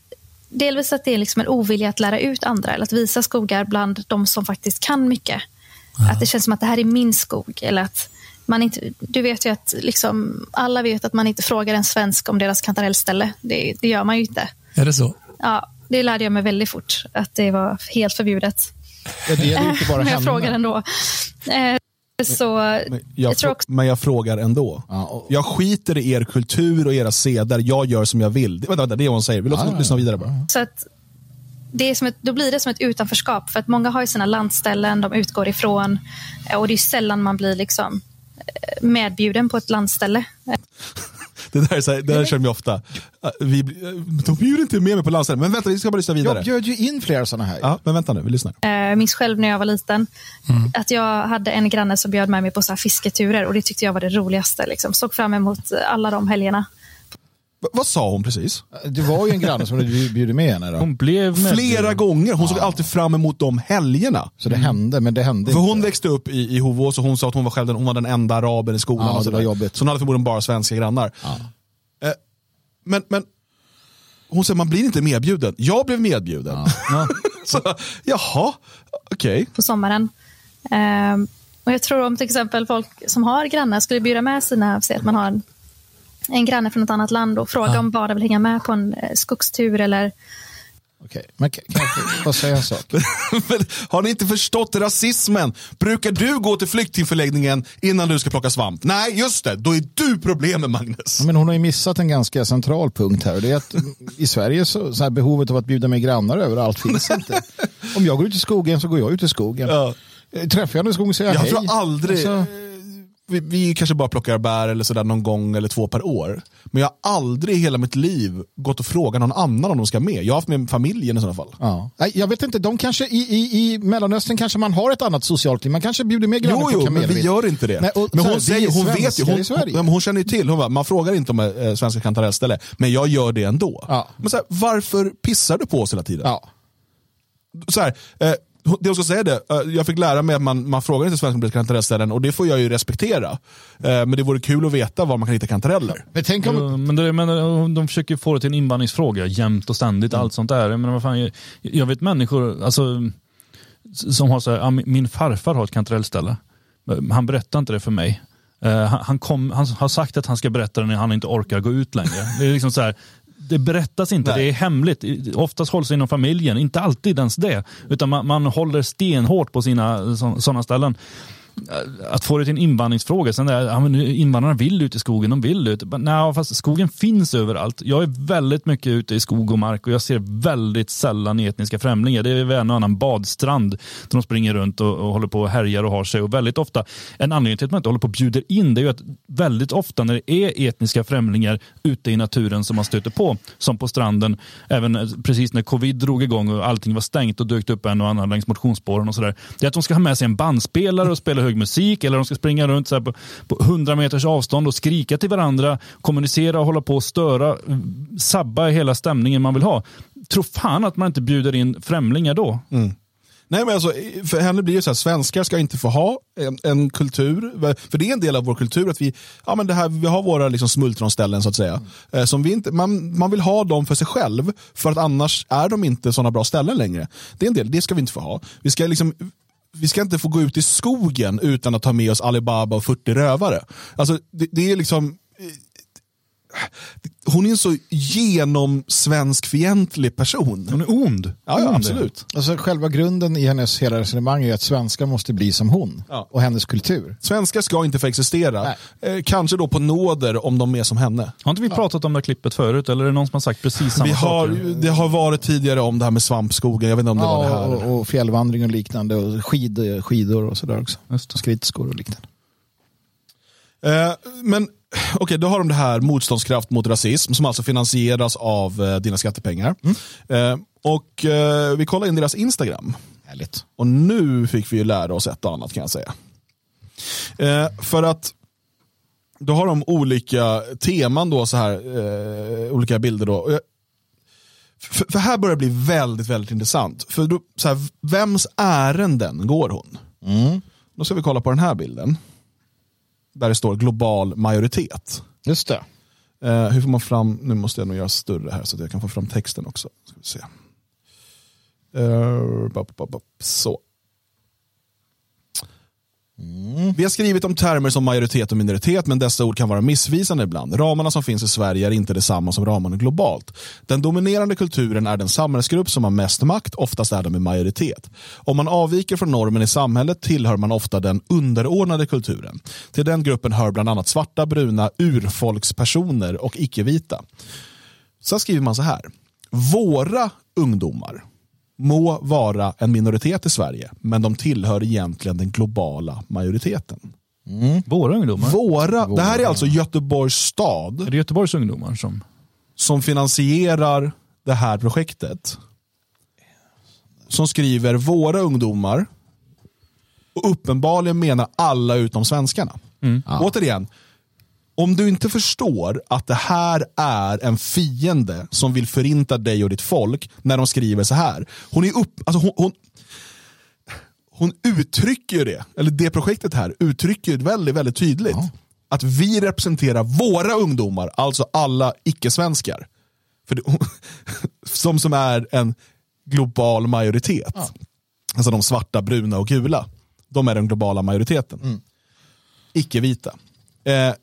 Speaker 4: delvis att det är liksom en ovilja att lära ut andra eller att visa skogar bland de som faktiskt kan mycket. Ja. Att det känns som att det här är min skog. Eller att man inte, du vet ju att liksom, alla vet att man inte frågar en svensk om deras kantarellställe. Det, det gör man ju inte.
Speaker 6: Är det så?
Speaker 4: Ja, det lärde jag mig väldigt fort. Att det var helt förbjudet.
Speaker 2: Ja, det är inte bara
Speaker 4: Men jag frågar ändå. Så,
Speaker 1: men, jag, jag också... men jag frågar ändå. Ja, och... Jag skiter i er kultur och era seder, jag gör som jag vill. Det, vänta, vänta, det är vad hon säger. Vi låter ja, lyssna vidare bara.
Speaker 4: Så att, det är som ett, då blir det som ett utanförskap, för att många har ju sina landställen de utgår ifrån och det är sällan man blir liksom eh, medbjuden på ett landställe.
Speaker 1: Det där, är så här, det där känner vi ofta. Äh, vi, äh, de bjuder inte med mig på landstället. Men vänta, vi ska bara lyssna vidare.
Speaker 2: Jag bjöd ju in flera sådana här.
Speaker 1: Ja, men vänta nu, vi lyssnar.
Speaker 4: Jag minns själv när jag var liten mm. att jag hade en granne som bjöd med mig på så fisketurer och det tyckte jag var det roligaste. Liksom. Såg fram emot alla de helgerna.
Speaker 1: V vad sa hon precis?
Speaker 2: Det var ju en granne som du bjöd med henne. Då.
Speaker 3: Hon blev med
Speaker 1: Flera gånger. Hon ja. såg alltid fram emot de helgerna.
Speaker 2: Så det hände, men det hände
Speaker 1: För
Speaker 2: inte.
Speaker 1: Hon växte upp i, i Hovås och hon sa att hon var, själv den, hon var den enda araben i skolan.
Speaker 2: Ja,
Speaker 1: och
Speaker 2: det var jobbigt.
Speaker 1: Så hon hade förmodligen bara svenska grannar. Ja. Eh, men, men hon säger man blir inte medbjuden. Jag blev medbjuden. Ja. så, jaha, okej. Okay.
Speaker 4: På sommaren. Um, och jag tror om till exempel folk som har grannar skulle bjuda med sina, säg att man har en, en granne från ett annat land och fråga ja. om bara vill hänga med på en eh, skogstur eller
Speaker 2: Okej, men kan jag få säga en sak?
Speaker 1: har ni inte förstått rasismen? Brukar du gå till flyktingförläggningen innan du ska plocka svamp? Nej, just det. Då är du problemet, Magnus.
Speaker 2: Men hon har ju missat en ganska central punkt här. Det är att I Sverige så, så här, behovet av att bjuda med grannar överallt finns inte. Om jag går ut i skogen så går jag ut i skogen. Ja. Träffar jag någon i skogen säger jag,
Speaker 1: jag hej. Jag tror aldrig... Alltså, vi, vi, kanske bara plockar bär eller sådär någon gång eller två per år. Men jag har aldrig i hela mitt liv gått och frågat någon annan om de ska med. Jag har haft med familjen i sådana fall.
Speaker 2: Ja. Jag vet inte, de kanske i, i, i Mellanöstern kanske man har ett annat socialt liv. Man kanske bjuder med grannar
Speaker 1: Jo, jo, men vi gör inte det. Nej, men hon, säger, hon vet ju, hon, hon, hon, känner ju till, hon bara, man frågar inte om äh, svenska kantarellställe, men jag gör det ändå. Ja. Men så här, varför pissar du på oss hela tiden? Ja. Så här, eh, det jag ska säga det, eh, jag fick lära mig att man, man frågar inte svenska kantarellställen och det får jag ju respektera. Eh, men det vore kul att veta var man kan hitta kantareller.
Speaker 3: Men, tänk om... men, det, men eh, de försöker få det till en invandringsfråga jämt och ständigt, mm. allt sånt där. Men vad fan, jag, jag vet människor alltså, som har så här, min farfar har ett kantarellställe. Han berättar inte det för mig. han, kom, han, har sagt att han ska berätta det när han inte orkar gå ut längre. Det är liksom så här, det berättas inte, Nej. det är hemligt. Oftast hålls det inom familjen, inte alltid ens det. Utan man, man håller stenhårt på sina sådana ställen att få det till en invandringsfråga. Sen där, ja, men invandrarna vill ut i skogen, de vill ut. Nej, fast skogen finns överallt. Jag är väldigt mycket ute i skog och mark och jag ser väldigt sällan etniska främlingar. Det är en och annan badstrand där de springer runt och, och håller på och härjar och har sig. Och väldigt ofta, en anledning till att man inte håller på och bjuder in, det är ju att väldigt ofta när det är etniska främlingar ute i naturen som man stöter på, som på stranden, även eh, precis när covid drog igång och allting var stängt och dök upp en och annan längs motionsspåren och sådär. Det är att de ska ha med sig en bandspelare och spela hög musik eller de ska springa runt så på, på 100 meters avstånd och skrika till varandra, kommunicera och hålla på och störa, sabba hela stämningen man vill ha. Tro fan att man inte bjuder in främlingar då.
Speaker 1: Mm. Nej, men alltså, för henne blir det så här, svenskar ska inte få ha en, en, kultur, för det är en del av vår kultur att vi, ja, men det här, vi har våra liksom, smultronställen så att säga. Mm. Som vi inte, man, man vill ha dem för sig själv, för att annars är de inte sådana bra ställen längre. Det är en del, det ska vi inte få ha. Vi ska liksom vi ska inte få gå ut i skogen utan att ta med oss Alibaba och 40 rövare. Alltså, det, det är liksom hon är en så genomsvenskfientlig person.
Speaker 3: Hon är ond.
Speaker 1: Ja, ja absolut.
Speaker 2: Alltså, själva grunden i hennes hela resonemang är att svenskar måste bli som hon ja. och hennes kultur.
Speaker 1: Svenskar ska inte få existera. Eh, kanske då på nåder om de är som henne.
Speaker 3: Har inte vi pratat om det här klippet förut? Eller är det någon som har sagt precis samma
Speaker 1: vi har,
Speaker 3: saker?
Speaker 1: Det har varit tidigare om det här med svampskogen. Jag vet inte om det ja, var det här.
Speaker 2: Och, och fjällvandring och liknande. Och skid, skidor och sådär också. Skridskor och liknande.
Speaker 1: Eh, men okej, okay, då har de det här motståndskraft mot rasism som alltså finansieras av eh, dina skattepengar. Mm. Eh, och eh, vi kollar in deras Instagram.
Speaker 2: Härligt.
Speaker 1: Och nu fick vi ju lära oss ett och annat kan jag säga. Eh, för att då har de olika teman då, så här, eh, olika bilder då. För, för, här börjar det bli väldigt, väldigt intressant. För då, så här, vems ärenden går hon? Mm. Då ska vi kolla på den här bilden där det står global majoritet.
Speaker 2: Just det.
Speaker 1: Eh, hur får man fram, nu måste jag nog göra större här så att jag kan få fram texten också. Ska vi se. Eh, så. Mm. Vi har skrivit om termer som majoritet och minoritet, men dessa ord kan vara missvisande ibland. Ramarna som finns i Sverige är inte detsamma som ramarna globalt. Den dominerande kulturen är den samhällsgrupp som har mest makt, oftast är de i majoritet. Om man avviker från normen i samhället tillhör man ofta den underordnade kulturen. Till den gruppen hör bland annat svarta, bruna, urfolkspersoner och icke-vita. Så skriver man så här. Våra ungdomar må vara en minoritet i Sverige, men de tillhör egentligen den globala majoriteten.
Speaker 3: Mm. Våra ungdomar?
Speaker 1: Våra, Våra. Det här är alltså Göteborgs stad.
Speaker 3: Är det Göteborgs ungdomar som?
Speaker 1: Som finansierar det här projektet. Som skriver våra ungdomar. Och uppenbarligen menar alla utom svenskarna. Mm. Ja. Återigen, om du inte förstår att det här är en fiende som vill förinta dig och ditt folk när de skriver så här. Hon är upp, alltså hon, hon, hon uttrycker det, eller det projektet här uttrycker det väldigt, väldigt tydligt. Ja. Att vi representerar våra ungdomar, alltså alla icke-svenskar. För det, som, som är en global majoritet. Ja. Alltså de svarta, bruna och gula. De är den globala majoriteten. Mm. Icke-vita. Eh,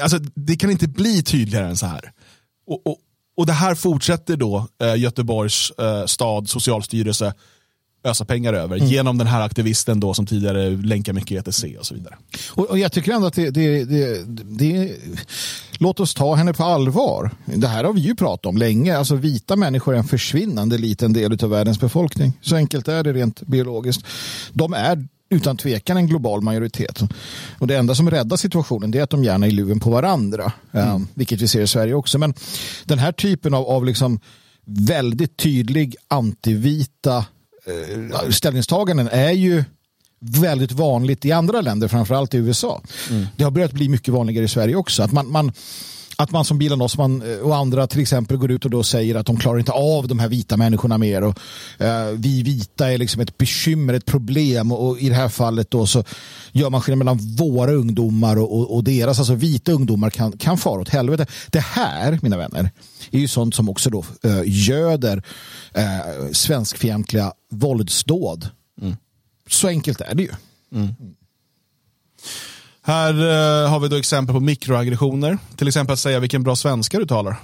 Speaker 1: alltså, det kan inte bli tydligare än så här. Och, och, och det här fortsätter då eh, Göteborgs eh, stad, socialstyrelse, ösa pengar över mm. genom den här aktivisten då som tidigare länkar mycket ETC och så vidare.
Speaker 2: Och, och jag tycker ändå att det, det, det, det, låt oss ta henne på allvar. Det här har vi ju pratat om länge. Alltså vita människor är en försvinnande liten del av världens befolkning. Så enkelt är det rent biologiskt. De är utan tvekan en global majoritet. Och det enda som räddar situationen är att de gärna är luven på varandra. Mm. Um, vilket vi ser i Sverige också. Men den här typen av, av liksom väldigt tydlig antivita uh, ställningstaganden är ju väldigt vanligt i andra länder, framförallt i USA. Mm. Det har börjat bli mycket vanligare i Sverige också. Att man, man att man som Bilan Osman eh, och andra till exempel går ut och då säger att de klarar inte av de här vita människorna mer och eh, vi vita är liksom ett bekymmer, ett problem och, och, i det här fallet då så gör man skillnad mellan våra ungdomar och, och, och, deras, alltså vita ungdomar kan, kan fara åt helvete. Det här, mina vänner, är ju sånt som också då eh, göder eh, svenskfientliga våldsdåd. Mm. Så enkelt är det ju. Mm.
Speaker 1: Här uh, har vi då exempel på mikroaggressioner. Till exempel att säga vilken bra svenska du talar.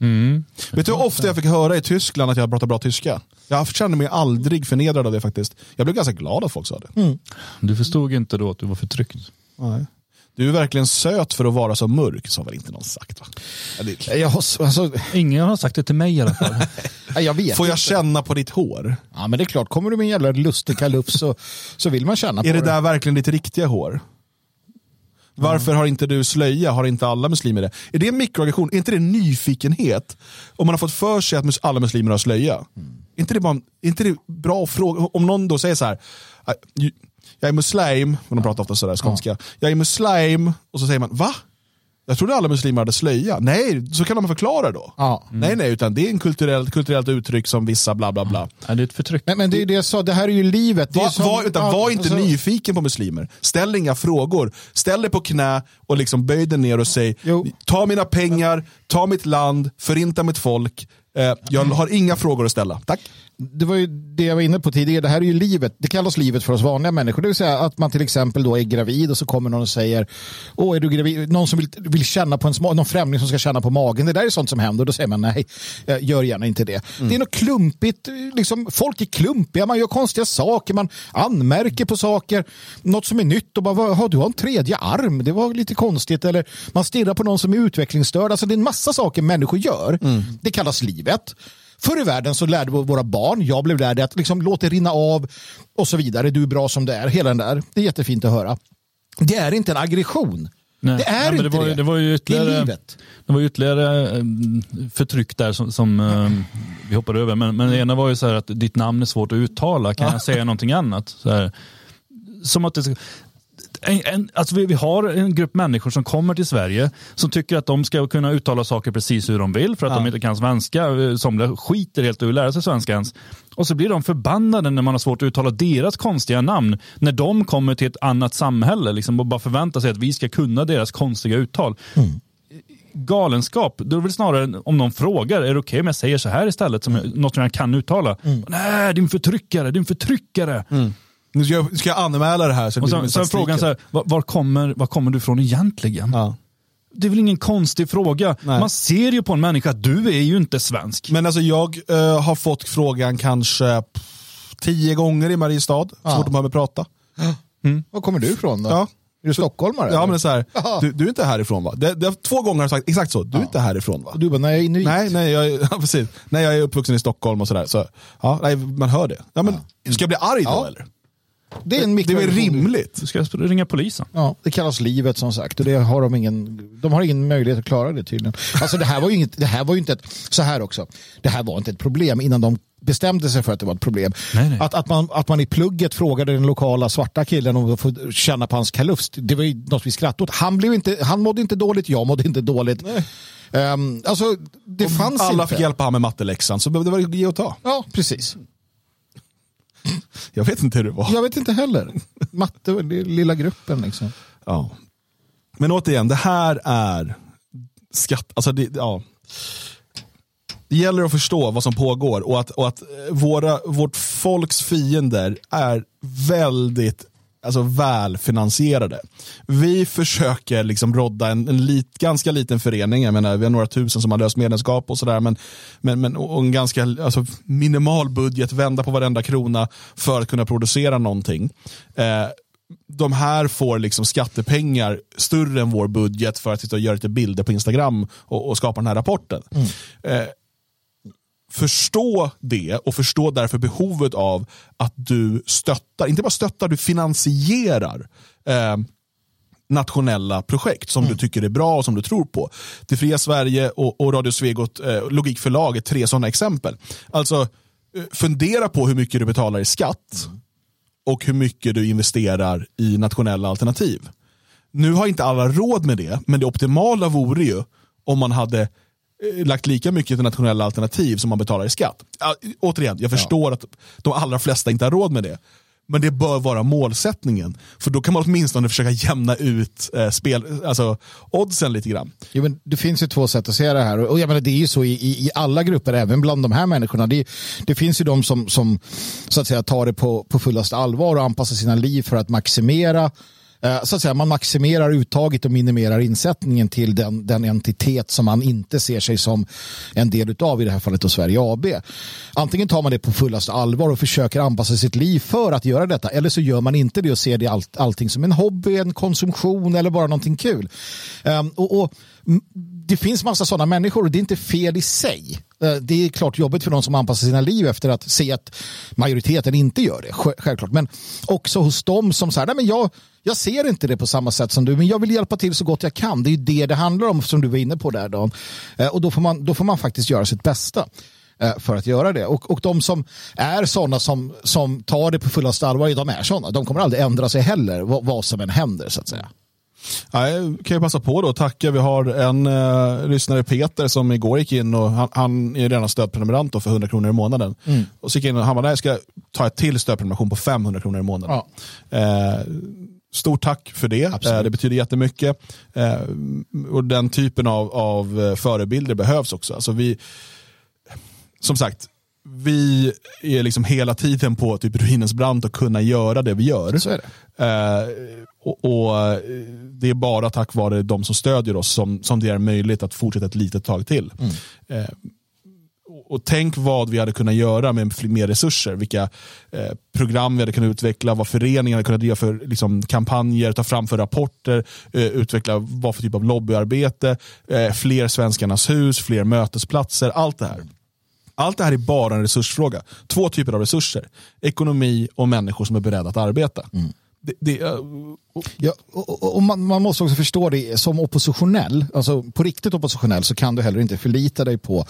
Speaker 1: Mm. Vet du hur ofta jag fick höra i Tyskland att jag pratar bra tyska? Jag kände mig aldrig förnedrad av det faktiskt. Jag blev ganska glad att folk sa det.
Speaker 3: Du förstod inte då att du var förtryckt?
Speaker 1: Nej. Du är verkligen söt för att vara så mörk, har väl inte någon sagt va? Ja, det...
Speaker 2: Jag, har, alltså,
Speaker 3: Ingen har sagt det till mig i alla fall.
Speaker 2: jag vet
Speaker 1: Får jag
Speaker 2: inte.
Speaker 1: känna på ditt hår?
Speaker 2: Ja, men det är klart, kommer du med en jävla lustig kalufs så, så vill man känna på
Speaker 1: Är det där verkligen ditt riktiga hår? Varför har inte du slöja? Har inte alla muslimer det? Är det en mikroaggression? Är inte det nyfikenhet? Om man har fått för sig att alla muslimer har slöja. Är inte det, bara, är inte det bra fråga? Om någon då säger så här, "Ah, ju- jag är muslim, de pratar ofta sådär skånska. Jag är muslim, och så säger man, va? Jag trodde alla muslimer hade slöja. Nej, så kan de förklara då.
Speaker 2: Ja.
Speaker 1: Nej, nej, utan det är en kulturellt, kulturellt uttryck som vissa bla bla bla.
Speaker 3: Ja, det är ett förtryck.
Speaker 2: Men, men det är det jag sa, det här är ju livet. Det är
Speaker 1: Var,
Speaker 2: som-
Speaker 1: var, utan, var inte
Speaker 2: alltså-
Speaker 1: nyfiken på muslimer. Ställ inga frågor. Ställ dig på knä och liksom böj dig ner och säg
Speaker 2: Jo.
Speaker 1: ta mina pengar, ta mitt land, förinta mitt folk. Eh, jag har inga frågor att ställa. Tack.
Speaker 2: Det var ju det jag var inne på tidigare, det här är ju livet, det kallas livet för oss vanliga människor. Det vill säga att man till exempel då är gravid och så kommer någon och säger, åh är du gravid? Någon som vill, vill känna på en någon främling som ska känna på magen. Det där är sånt som händer och då säger man nej, eh, gör gärna inte det. Det är något klumpigt, liksom, folk är klumpiga, man gör konstiga saker, man anmärker på saker, något som är nytt och bara, "Vad, har du har en tredje arm, det var lite konstigt. Eller man stirrar på någon som är utvecklingsstörd. Alltså det är en massa saker människor gör. Det kallas livet. Förr i världen så lärde våra barn, jag blev lärd att liksom låt det rinna av och så vidare. Du är bra som det är. Hela den där. Det är jättefint att höra. Det är inte en aggression.
Speaker 3: Nej.
Speaker 2: Det är inte
Speaker 3: det var, ju-
Speaker 2: det.
Speaker 3: det var ju ytterligare,
Speaker 2: livet.
Speaker 3: det var ytterligare eh, förtryck där som, som eh, vi hoppade över. Men, men det ena var ju så här att ditt namn är svårt att uttala. Kan jag säga någonting annat? Som att det en, en, alltså vi, vi har en grupp människor som kommer till Sverige som tycker att de ska kunna uttala saker precis hur de vill för att de inte kan svenska. Somliga skiter helt i att lära sig svenska ens. Och så blir de förbannade när man har svårt att uttala deras konstiga namn. När de kommer till ett annat samhälle liksom, och bara förväntar sig att vi ska kunna deras konstiga uttal. Galenskap, då är det väl snarare om någon frågar, är det okej om jag säger så här istället, som jag, något som jag kan uttala? Nej, din förtryckare, din förtryckare.
Speaker 1: Nu ska jag, ska jag anmäla det här. Så
Speaker 3: Och så, så är frågan så här, var, var, kommer, var kommer du ifrån egentligen?
Speaker 1: Ja.
Speaker 3: Det är väl ingen konstig fråga.
Speaker 1: Nej.
Speaker 3: Man ser ju på en människa att du är ju inte svensk.
Speaker 1: Men alltså jag eh, har fått frågan kanske pff, tio gånger i Mariestad, så
Speaker 2: Ja.
Speaker 1: fort de hör mig prata.
Speaker 2: Var kommer du ifrån då?
Speaker 1: Ja.
Speaker 2: Är du stockholmare?
Speaker 1: Ja, men det är så här, du, du är inte härifrån va? Det, det, två gånger har jag sagt exakt så, du är inte härifrån va?
Speaker 2: Och du bara, nej, jag är inuit.
Speaker 1: Nej, nej, jag, ja, precis. nej, jag är uppvuxen i Stockholm och sådär. Så, ja, nej, man hör det. Ja, men, Ska jag bli arg då
Speaker 2: Ja.
Speaker 1: eller?
Speaker 2: Det är en
Speaker 1: Det är rimligt?
Speaker 3: Du ska ringa polisen.
Speaker 2: Ja, det kallas livet som sagt och det har de ingen, de har ingen möjlighet att klara det tydligen. Alltså det här var ju, inget, det här var ju inte ett, så här också, det här var inte ett problem innan de bestämde sig för att det var ett problem.
Speaker 3: Nej, nej.
Speaker 2: Att, att, man, att man i plugget frågade den lokala svarta killen om att få känna på hans kalufs, det var ju något vi skrattade åt. Han, blev inte, han mådde inte dåligt, jag mådde inte dåligt. Um, alltså, det fanns
Speaker 1: Alla
Speaker 2: inte.
Speaker 1: fick hjälpa han med matteläxan, så behövde det vara ge och ta.
Speaker 2: Ja, precis.
Speaker 1: Jag vet inte hur det var.
Speaker 2: Jag vet inte heller. Matte, lilla gruppen liksom.
Speaker 1: Ja. Men återigen, det här är skatt. Alltså det, ja. det gäller att förstå vad som pågår och att, och att våra, vårt folks fiender är väldigt alltså, välfinansierade. Vi försöker liksom rodda en, en lit, ganska liten förening, jag menar, vi har några tusen som har löst medlemskap och sådär, men, men, men och en ganska alltså, minimal budget, vända på varenda krona för att kunna producera någonting. Eh, de här får liksom skattepengar större än vår budget för att sitta och göra lite bilder på Instagram och, och skapa den här rapporten. Eh, förstå det och förstå därför behovet av att du stöttar, inte bara stöttar, du finansierar eh, nationella projekt som du tycker är bra och som du tror på. Det fria Sverige och, och Radio Svegot eh, Logikförlag är tre sådana exempel. Alltså, eh, fundera på hur mycket du betalar i skatt och hur mycket du investerar i nationella alternativ. Nu har inte alla råd med det, men det optimala vore ju om man hade lagt lika mycket till nationella alternativ som man betalar i skatt. Ja, återigen, jag förstår att de allra flesta inte har råd med det. Men det bör vara målsättningen. För då kan man åtminstone försöka jämna ut eh, spel, alltså, oddsen lite grann.
Speaker 2: Jo, men det finns ju två sätt att se det här. Och jag menar, det är ju så i, i, alla grupper, även bland de här människorna. Det, det finns ju de som, som så att säga, tar det på, på fullaste allvar och anpassar sina liv för att maximera Eh, Eh, så att säga, man maximerar uttaget och minimerar insättningen till den, den entitet som man inte ser sig som en del av i det här fallet då Sverige AB. Antingen tar man det på fullaste allvar och försöker anpassa sitt liv för att göra detta eller så gör man inte det och ser det allt, allting som en hobby, en konsumtion eller bara någonting kul. Um, och, och det finns massa sådana människor och det är inte fel i sig. Eh, det är klart jobbigt för de som anpassar sina liv efter att se att majoriteten inte gör det, självklart. Men också hos dem som säger, nej men jag, jag ser inte det på samma sätt som du, men jag vill hjälpa till så gott jag kan. Det är ju det det handlar om som du var inne på där Dan. Eh, och då får man, då får man faktiskt göra sitt bästa eh, för att göra det. Och, och de som är sådana som, som tar det på fullaste allvar, de är sådana. De kommer aldrig ändra sig heller, vad, vad som än händer så att säga.
Speaker 1: Jag kan jag passa på då tacka. Vi har en uh, lyssnare, Peter, som igår gick in och han, han är redan stödprenumerant för 100 kronor i månaden. Mm. Och så gick in och han bara, jag ska ta ett till stödprenumeration på 500 kronor i månaden. Ja. Uh, Stort tack för det. Absolut. Eh, det betyder jättemycket. Och den typen av, av förebilder behövs också. Alltså vi, som sagt, vi är liksom hela tiden på typ ruinens brant och kunna göra det vi gör.
Speaker 2: Så är det.
Speaker 1: Eh, och, och, Det är bara tack vare de som stödjer oss som, som det är möjligt att fortsätta ett litet tag till. Mm. Eh, och tänk vad vi hade kunnat göra med mer resurser. Vilka eh, program vi hade kunnat utveckla, vad föreningar hade kunnat göra för liksom, kampanjer, ta fram för rapporter, eh, utveckla vad för typ av lobbyarbete, eh, fler Svenskarnas hus, fler mötesplatser, allt det här. Allt det här är bara en resursfråga. Två typer av resurser. Ekonomi och människor som är beredda att arbeta. Mm. Det, det, uh,
Speaker 2: ja, och, och man, man, måste också förstå det som oppositionell, alltså på riktigt oppositionell så kan du heller inte förlita dig på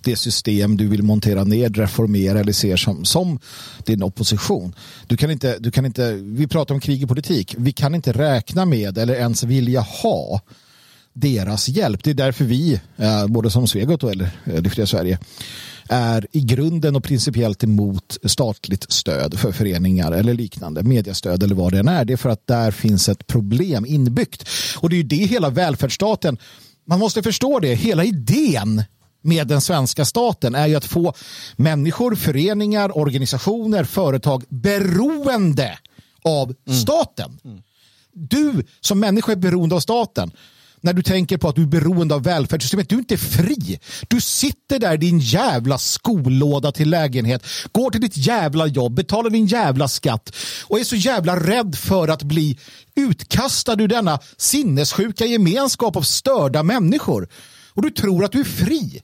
Speaker 2: det system du vill montera ned, reformera eller ser som, som din opposition. Du kan inte, du kan inte, vi pratar om krig i politik, vi kan inte räkna med eller ens vilja ha deras hjälp. Det är därför vi, eh, både som Svegot eller Det fria Sverige, är i grunden och principiellt emot statligt stöd för föreningar eller liknande, mediestöd eller vad det än är. Det är för att där finns ett problem inbyggt. Och det är ju det hela välfärdsstaten, man måste förstå det, hela idén med den svenska staten är ju att få människor, föreningar, organisationer, företag beroende av mm. staten. Mm. Du som människa är beroende av staten när du tänker på att du är beroende av välfärdssystemet. Du är inte fri. Du sitter där i din jävla skolåda till lägenhet, går till ditt jävla jobb, betalar din jävla skatt och är så jävla rädd för att bli utkastad ur denna sinnessjuka gemenskap av störda människor. Och du tror att du är fri.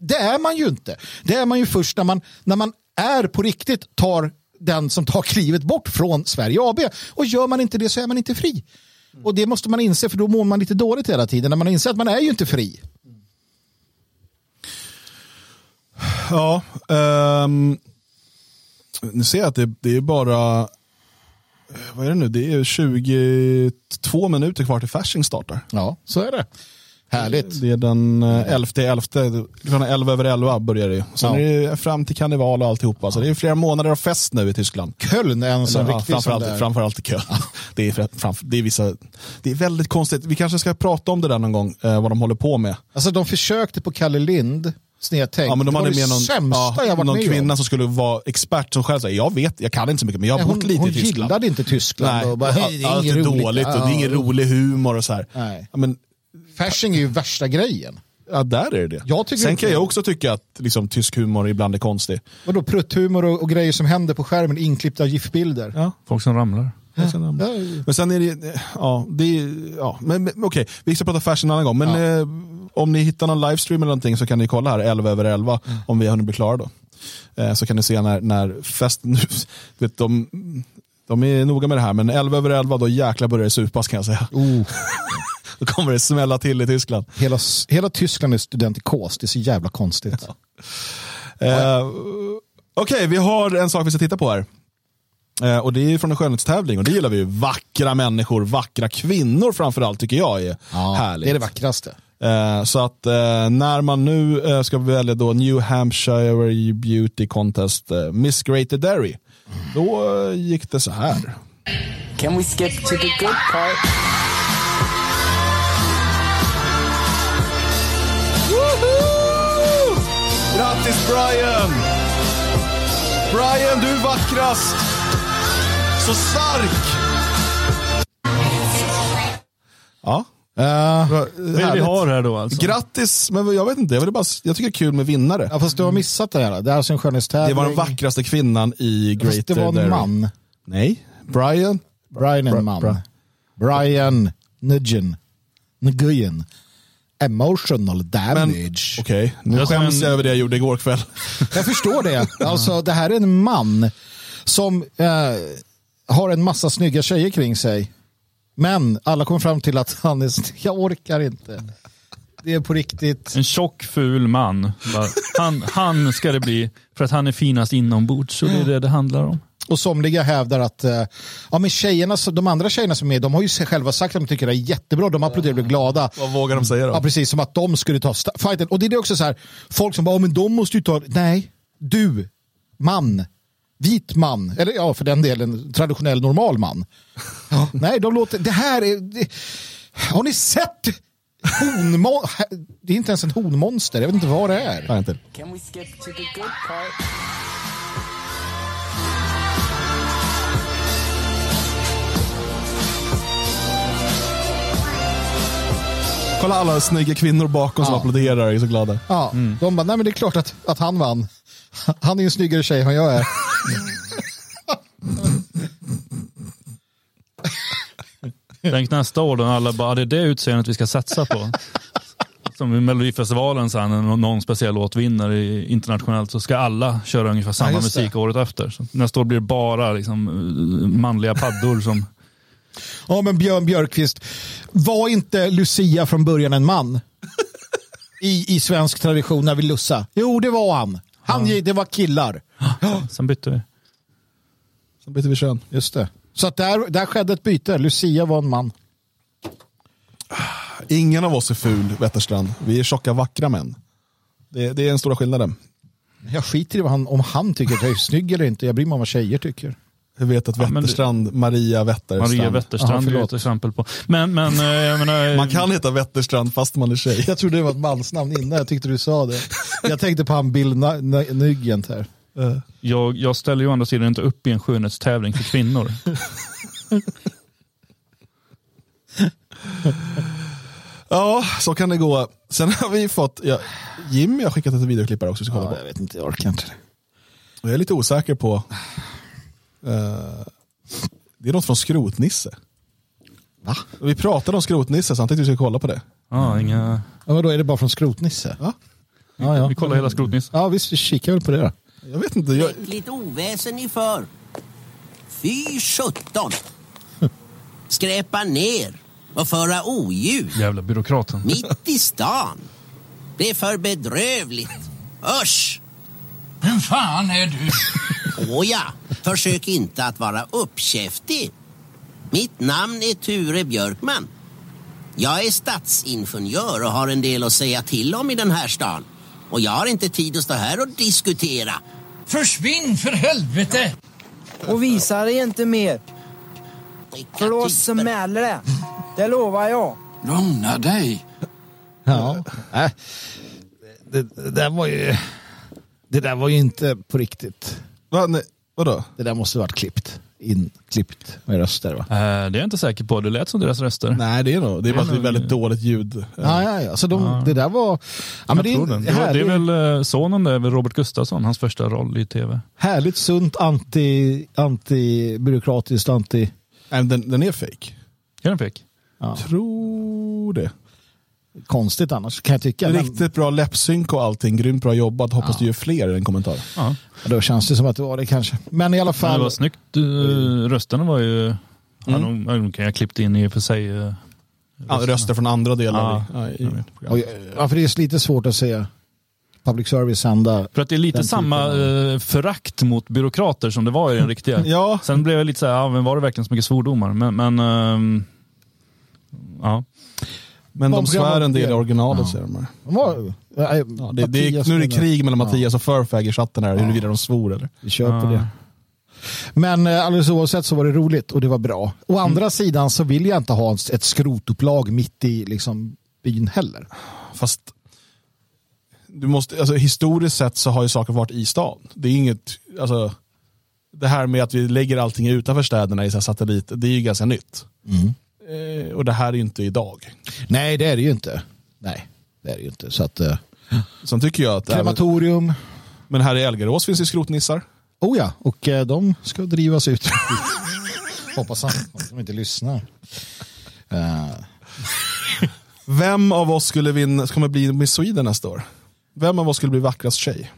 Speaker 2: Det är man ju inte. Det är man ju först när man, när man är på riktigt tar den som tar klivet bort från Sverige AB. Och gör man inte det så är man inte fri. Och det måste man inse för då mår man lite dåligt hela tiden när man inser att man är ju inte fri.
Speaker 1: Ja, um, nu ser jag att det, det är bara vad är det nu? Det är 22 minuter kvar till Fasching startar.
Speaker 2: Ja, så är det. Härligt.
Speaker 1: Det är den 11 eh, 11, klockan 11 över 11 börjar det. Sen ja. är det fram till karneval och alltihopa. Så det är flera månader av fest nu i Tyskland.
Speaker 2: Köln är en sån
Speaker 1: ja, riktig framförallt, sån framförallt i Köln. det, är framför, det, är vissa, det är väldigt konstigt. Vi kanske ska prata om det där någon gång, eh, vad de håller på med.
Speaker 2: Alltså de försökte på Kalle Lind snedtänkt. Ja, men de det var det någon, sämsta ja, jag varit
Speaker 1: Någon
Speaker 2: med
Speaker 1: kvinna
Speaker 2: om.
Speaker 1: som skulle vara expert som själv säger, jag vet, jag kan inte så mycket men jag har bott lite
Speaker 2: hon
Speaker 1: i Tyskland.
Speaker 2: Hon gillade inte Tyskland.
Speaker 1: Nej, och bara, det är allt är dåligt och det är ingen rolig humor och så här.
Speaker 2: Nej. Ja, men, Fasching är ju värsta grejen.
Speaker 1: Ja, där är det
Speaker 2: jag
Speaker 1: Sen kan jag också tycka att liksom, tysk humor ibland är konstig.
Speaker 2: Vadå, prutthumor och, och grejer som händer på skärmen, inklippta GIF-bilder?
Speaker 3: Ja. Folk som ramlar. Ja.
Speaker 1: Men sen är det, ja, det är, ja, men, men okej, okay. vi ska prata fashion en annan gång. Men ja. eh, om ni hittar någon livestream eller någonting så kan ni kolla här 11 över 11 mm. om vi har hunnit bli klara då. Eh, så kan ni se när, när festen, vet, de, de är noga med det här, men 11 över 11 då jäkla börjar det supas kan jag säga.
Speaker 2: Oh.
Speaker 1: Då kommer det smälla till i Tyskland.
Speaker 2: Hela, hela Tyskland är studentikos, det är så jävla konstigt. Ja.
Speaker 1: Eh, Okej, okay, vi har en sak vi ska titta på här. Eh, och Det är från en skönhetstävling och det gillar vi ju. Vackra människor, vackra kvinnor framförallt tycker jag är ja, härligt.
Speaker 2: Det är det vackraste.
Speaker 1: Eh, så att eh, när man nu eh, ska välja då New Hampshire Beauty Contest Miss Greater Derry, mm. då gick det så här. Can we skip to the good part? Grattis Brian! Brian, du är vackrast! Så stark! Ja.
Speaker 2: Uh,
Speaker 3: är det vi har här då alltså?
Speaker 1: Grattis, men jag vet inte, jag, vill bara, jag tycker det är kul med vinnare.
Speaker 2: ja, fast du har missat det här. Det är alltså en skönhetstävling.
Speaker 1: Det var den vackraste kvinnan i Greater
Speaker 2: Fast det var en
Speaker 1: Derry.
Speaker 2: man.
Speaker 1: Nej, Brian.
Speaker 2: Brian är en man. Brian Nguyen. Nguyen. Emotional damage.
Speaker 1: okej, nu
Speaker 3: Jag som
Speaker 1: skäms jag över det jag gjorde igår kväll.
Speaker 2: Jag förstår det. Alltså, det här är en man som eh, har en massa snygga tjejer kring sig. Men alla kommer fram till att han är. Jag orkar inte. Det är på riktigt.
Speaker 3: En tjock ful man. Bara, Han, han ska det bli för att han är finast inombords. Så det är det det handlar om.
Speaker 2: Och somliga hävdar att eh, ja, men tjejerna, så- de andra tjejerna som är med, de har ju själva sagt att de tycker det är jättebra. De applåderar och blir glada.
Speaker 1: Vad vågar de säga då?
Speaker 2: Ja, precis. Som att de skulle ta fighten. Och det är också så här, folk som bara, "Ja, men de måste ju ta, nej, du, man, vit man, eller ja, för den delen, traditionell normal man. Nej, de låter, det här är, det, har ni sett honmo, det är inte ens en honmonster, jag vet inte vad det är.
Speaker 1: Nej, inte.
Speaker 7: Can we skip to the good part?
Speaker 1: Kolla alla snygga kvinnor bakom som
Speaker 2: Ja.
Speaker 1: applåderar och är så glada.
Speaker 2: Ja, De bara, nej men det är klart att, att han vann. Han är ju en snyggare tjej än jag är.
Speaker 3: Tänk nästa år då alla bara, det är det utseendet vi ska satsa på. Som i Melodifestivalen sen, när någon speciell låt vinner i- internationellt så ska alla köra ungefär samma
Speaker 2: just det.
Speaker 3: musik året efter. Så nästa år blir det bara liksom, eh, manliga paddor som...
Speaker 2: Ja, men Björn Björkqvist, var inte Lucia från början en man? I, I svensk tradition när vi lussa. Jo, det var han. Han det var killar.
Speaker 3: Sen bytte vi.
Speaker 1: Sen byter vi kön.
Speaker 2: Just det. Så att där, där skedde ett byte. Lucia var en man.
Speaker 1: Ingen av oss är ful, Wetterstrand. Vi är tjocka, vackra män. Det, det är den stora skillnaden.
Speaker 2: Jag skiter i vad han, om han tycker att jag är snygg eller inte. Jag bryr mig om vad tjejer tycker.
Speaker 1: Jag vet att
Speaker 3: Ja,
Speaker 1: Wetterstrand, Maria Wetterstrand.
Speaker 3: Maria Wetterstrand är
Speaker 2: förlåt.
Speaker 3: ett exempel på. Men, men eh, jag menar,
Speaker 1: Man kan heta Wetterstrand fast man är tjej.
Speaker 2: Jag trodde det var ett mansnamn innan jag tyckte du sa det. Jag tänkte på han Bill Nugent här.
Speaker 3: jag, jag ställer ju å andra sidan inte upp i en skönhetstävling för kvinnor.
Speaker 1: Ja, så kan det gå. Sen har vi fått, ja, Jimmy har skickat ett videoklipp här också. Ska kolla
Speaker 2: Ja,
Speaker 1: på.
Speaker 2: jag vet inte, jag orkar inte.
Speaker 1: Jag är lite osäker på, eh, det är något från Skrotnisse.
Speaker 2: Va?
Speaker 1: Vi pratade om Skrotnisse så han tänkte vi skulle kolla på det.
Speaker 3: Ja, inga,
Speaker 2: Ja, men då är det bara från Skrotnisse?
Speaker 1: Ja.
Speaker 2: Ja, ja.
Speaker 3: vi kollar hela Skrotniss.
Speaker 2: Ja, visst, vi kikar väl på det då.
Speaker 1: Jag vet inte, jag,
Speaker 8: Lite oväsen ni för. Fy sjutton. Skräpa ner och föra oljud
Speaker 3: Jävla byråkraten.
Speaker 8: mitt i stan. Det är för bedrövligt. Usch!
Speaker 6: Vem fan är du?
Speaker 8: Åja, försök inte att vara uppkäftig. Mitt namn är Ture Björkman. Jag är stadsingenjör och har en del att säga till om i den här stan. Och jag har inte tid att stå här och diskutera.
Speaker 6: Försvinn för helvete!
Speaker 7: Och visa dig inte mer, för då smäller det. Det lovar jag.
Speaker 6: Lugna dig.
Speaker 2: Ja. Äh, det, det, där var ju, det där var ju inte på riktigt.
Speaker 1: va, nej, vadå?
Speaker 2: Det där måste varit klippt. Inklippt med röster va?
Speaker 3: Eh, det är jag inte säker på. Det lät som deras röster.
Speaker 1: Nej, det är nog, det är bara att det är väldigt dåligt ljud.
Speaker 2: Ja, ja, ja. Så de, det där var... Ja, men det, är,
Speaker 3: det. Det, var, det är väl eh, sonen där, väl Robert Gustafsson, hans första roll i tv.
Speaker 2: härligt sunt anti, anti-byråkratiskt, anti...
Speaker 1: Nej, men den, den är fake.
Speaker 3: Är den fick?
Speaker 1: Tror det.
Speaker 2: Konstigt annars kan jag tycka. Men,
Speaker 1: Riktigt bra läppsynk och allting. Grymt bra jobbat. Hoppas du gör fler i en kommentar.
Speaker 3: Ja.
Speaker 2: då känns det som att det var det kanske. Men i alla
Speaker 3: Men det
Speaker 2: fall.
Speaker 3: var snyggt. Uh, rösterna var ju... Ja, de kan jag klippt in i och för sig. eh,
Speaker 1: Ja, röster från andra delar.
Speaker 3: Ja.
Speaker 1: i, ja, i,
Speaker 2: Och, ja, för det är lite svårt att se public service sända.
Speaker 3: För att det är lite
Speaker 2: Den
Speaker 3: samma eh, förakt mot byråkrater som det var i den riktiga.
Speaker 1: Ja.
Speaker 3: Sen blev jag lite så här, ja, men var det verkligen så mycket svordomar? Men, men ehm, ja.
Speaker 1: Men de svär en del i originalet
Speaker 2: Ja.
Speaker 1: säger de här.
Speaker 2: De var, ja,
Speaker 1: Ja, det, det är, nu är det krig mellan Mattias och Furfag i chatten här, huruvida de svor eller.
Speaker 2: Vi kör på
Speaker 3: Ja.
Speaker 2: det. Men eh, alldeles oavsett så var det roligt och det var bra. Å andra sidan så vill jag inte ha ett skrotupplag mitt i liksom, byn heller.
Speaker 1: Fast du måste, alltså, historiskt sett så har ju saker varit i stan. Det är inget, alltså, det här med att vi lägger allting utanför städerna i så här satellit, det är ju ganska nytt. Eh, och det här är ju inte idag.
Speaker 2: Nej, det är det ju inte. Nej, det är det ju inte. Så att, eh,
Speaker 1: Sen tycker jag att...
Speaker 2: Krematorium.
Speaker 1: men här i Elgarås finns det skrotnissar.
Speaker 2: Oh ja, och eh, de ska drivas ut. Hoppas han, att de inte lyssnar. Eh,
Speaker 1: Vem av oss skulle vinna, kommer bli Miss Sweden nästa år? Vem av oss skulle bli vackrast tjej?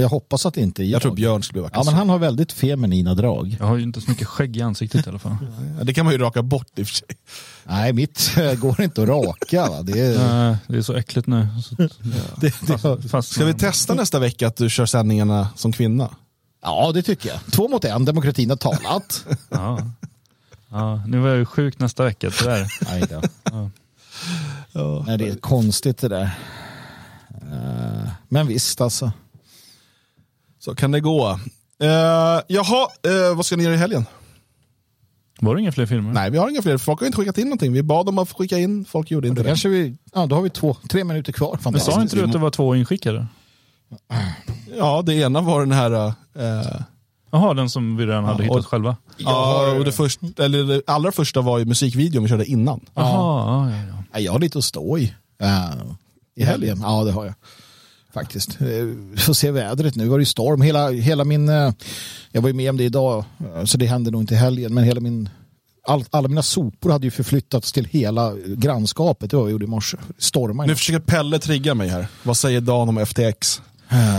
Speaker 2: Jag hoppas att det inte är jag.
Speaker 1: Jag tror Björn skulle bli
Speaker 2: Ja, men han har väldigt feminina drag.
Speaker 3: Jag har ju inte så mycket skägg i ansiktet i alla fall.
Speaker 1: tjej. Det kan man ju raka bort i och för sig.
Speaker 2: Nej, mitt går inte att raka. Va? Det är,
Speaker 3: Nej, det är så äckligt nu. Så,
Speaker 2: det, det,
Speaker 3: fast,
Speaker 1: Ska vi testa nästa vecka att du kör sändningarna som kvinna?
Speaker 2: ja, det tycker jag. Två mot en, demokratin har talat.
Speaker 3: Ja. Ja, nu var jag ju sjuk nästa vecka tyvärr.
Speaker 2: Nej, då. Nej, det är konstigt det där. Eh, Men visst alltså.
Speaker 1: Så kan det gå. Uh, jaha, uh, vad ska ni göra i helgen?
Speaker 3: Var det inga fler filmer?
Speaker 1: Nej, vi har inga fler. Folk har inte skickat in någonting. Vi bad dem att skicka in. Folk gjorde inte
Speaker 2: Då,
Speaker 1: det.
Speaker 2: kanske vi, ja, då har vi två, tre minuter kvar.
Speaker 3: Men sa inte du att det var två inskickade?
Speaker 1: Ja, det ena var den här... Uh,
Speaker 3: Jaha, den som vi redan hade
Speaker 1: Ja, och-
Speaker 3: hittat själva?
Speaker 1: ja, och det, först, eller det allra första var ju musikvideon vi körde innan.
Speaker 3: Jaha, ja, ja, ja.
Speaker 2: Ja, jag har lite att stå i. eh, I helgen. Ja, det har jag. Faktiskt. Eh, Vi får se vädret nu. var det ju storm. Hela, hela min... eh, Jag var ju med om det idag, eh, så det hände nog inte i helgen. Men hela min... All, alla mina sopor hade ju förflyttats till hela grannskapet. Det var vad jag gjorde i morse. Stormade.
Speaker 1: Nu försöker Pelle trigga mig här. Vad säger Dan om FTX?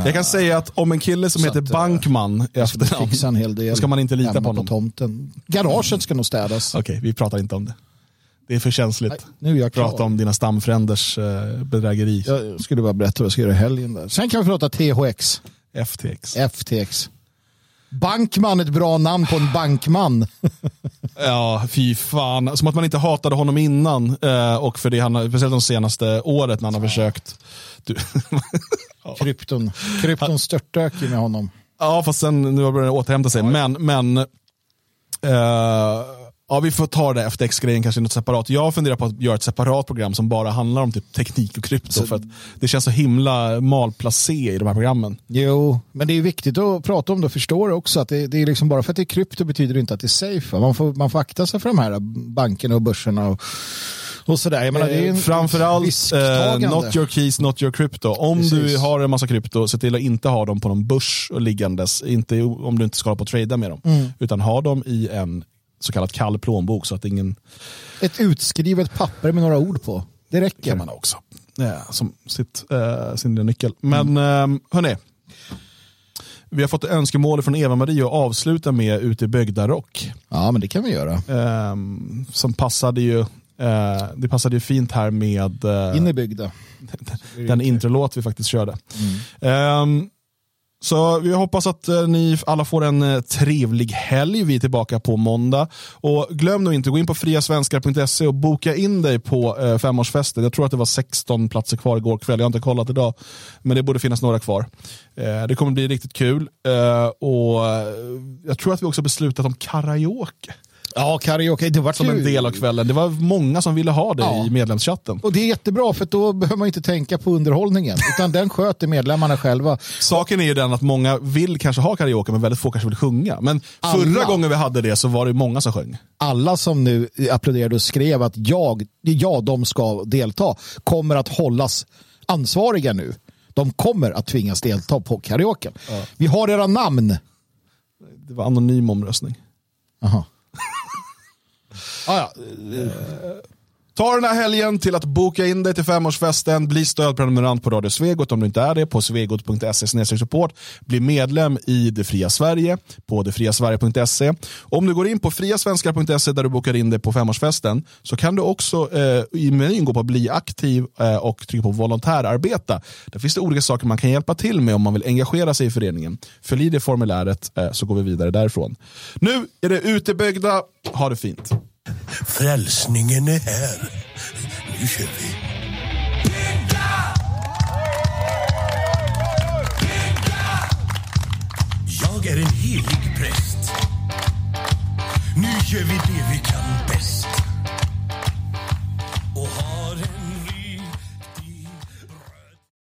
Speaker 1: Jag kan säga att om en kille som
Speaker 2: Så
Speaker 1: heter
Speaker 2: att, eh,
Speaker 1: Bankman i efternamn, ska man inte lita på honom.
Speaker 2: tomten. Garaget ska nog städas.
Speaker 1: Okej, vi pratar inte om det. Det är för känsligt.
Speaker 2: Nej, nu är jag klar.
Speaker 1: Prata om dina stamfränders eh, bedrägeri.
Speaker 2: Jag skulle bara berätta vad jag ska göra i helgen. Där. Sen kan vi prata THX,
Speaker 1: FTX.
Speaker 2: FTX. Bankman, ett bra namn på en bankman.
Speaker 1: Ja, fy fan. Som att man inte hatade honom innan. Eh, och för det han speciellt de senaste året när han har försökt. Du,
Speaker 2: Krypton, krypton störtdök med honom.
Speaker 1: ja, fast sen nu har han börjat återhämta sig. Men, men eh, ja, vi får ta det FTX-grejen kanske i något separat. Jag funderar på att göra ett separat program som bara handlar om typ teknik och krypto. för att det känns så himla malplacé i de här programmen.
Speaker 2: Jo, men det är viktigt att prata om det och förstå det också. Att det, det är liksom bara för att det är krypto betyder det inte att det är safe. Man får, man får akta sig för de här bankerna och börserna och, och sådär. Jag menar, det är en
Speaker 1: Framförallt eh, not your keys, not your crypto. Om
Speaker 2: Precis.
Speaker 1: du har en massa krypto, se till att inte ha dem på någon börs och liggandes. Inte om du inte ska på och trada med dem.
Speaker 2: Mm.
Speaker 1: Utan ha dem i en så kallad kall plånbok så att ingen
Speaker 2: Ett utskrivet papper med några ord på. Det räcker.
Speaker 1: kan man också. Ja, som sitt, eh, sin nyckel. Men
Speaker 2: Mm.
Speaker 1: eh, hörni. Vi har fått önskemål från Eva-Marie att avsluta med Ute i Bygda-rock.
Speaker 2: Ja, men det kan vi göra.
Speaker 1: Eh, som passade ju, eh, det passade ju fint här med eh,
Speaker 2: In i bygda.
Speaker 1: den introlåt vi faktiskt körde.
Speaker 2: Mm.
Speaker 1: Så vi hoppas att eh, ni alla får en eh, trevlig helg. Vi är tillbaka på måndag. Och glöm nu inte, gå in på friasvenskar.se och boka in dig på eh, femårsfesten. Jag tror att det var 16 platser kvar igår kväll. Jag har inte kollat idag. Men det borde finnas några kvar. Eh, det kommer bli riktigt kul. Eh, och eh, Jag tror att vi också beslutat om karaoke
Speaker 2: Ja, karaoke. Det var
Speaker 1: som en del av kvällen. Det var många som ville ha det
Speaker 2: Ja.
Speaker 1: i medlemschatten.
Speaker 2: Och det är jättebra för då behöver man inte tänka på underhållningen. Utan den sköter medlemmarna själva.
Speaker 1: Saken är ju den att många vill kanske ha karaoke men väldigt få kanske vill sjunga. Men förra
Speaker 2: Alla.
Speaker 1: gången vi hade det så var det många som sjöng.
Speaker 2: Alla som nu applåderade och skrev att jag, ja, de ska delta kommer att hållas ansvariga nu. De kommer att tvingas delta på karaoken. Vi har era namn.
Speaker 1: Det var anonym omröstning.
Speaker 2: Aha. Ah, ja.
Speaker 1: Ta den här helgen till att boka in dig till femårsfesten. Bli stödprenumerant på Radio Svegot om du inte är det. På svegot.se support. Bli medlem i Det Fria Sverige på detfriasverige.se. Om du går in på friasvenskar.se där du bokar in dig på femårsfesten så kan du också eh, i menyn gå på bli aktiv eh, och trycka på volontärarbeta. Där finns det olika saker man kan hjälpa till med om man vill engagera sig i föreningen. Fyll i det formuläret eh, så går vi vidare därifrån. Nu är det utebygda. Ha det fint.
Speaker 9: Frälsningen är här. Nu kör vi. Jag är en helig präst. Nu gör vi det vi kan bäst.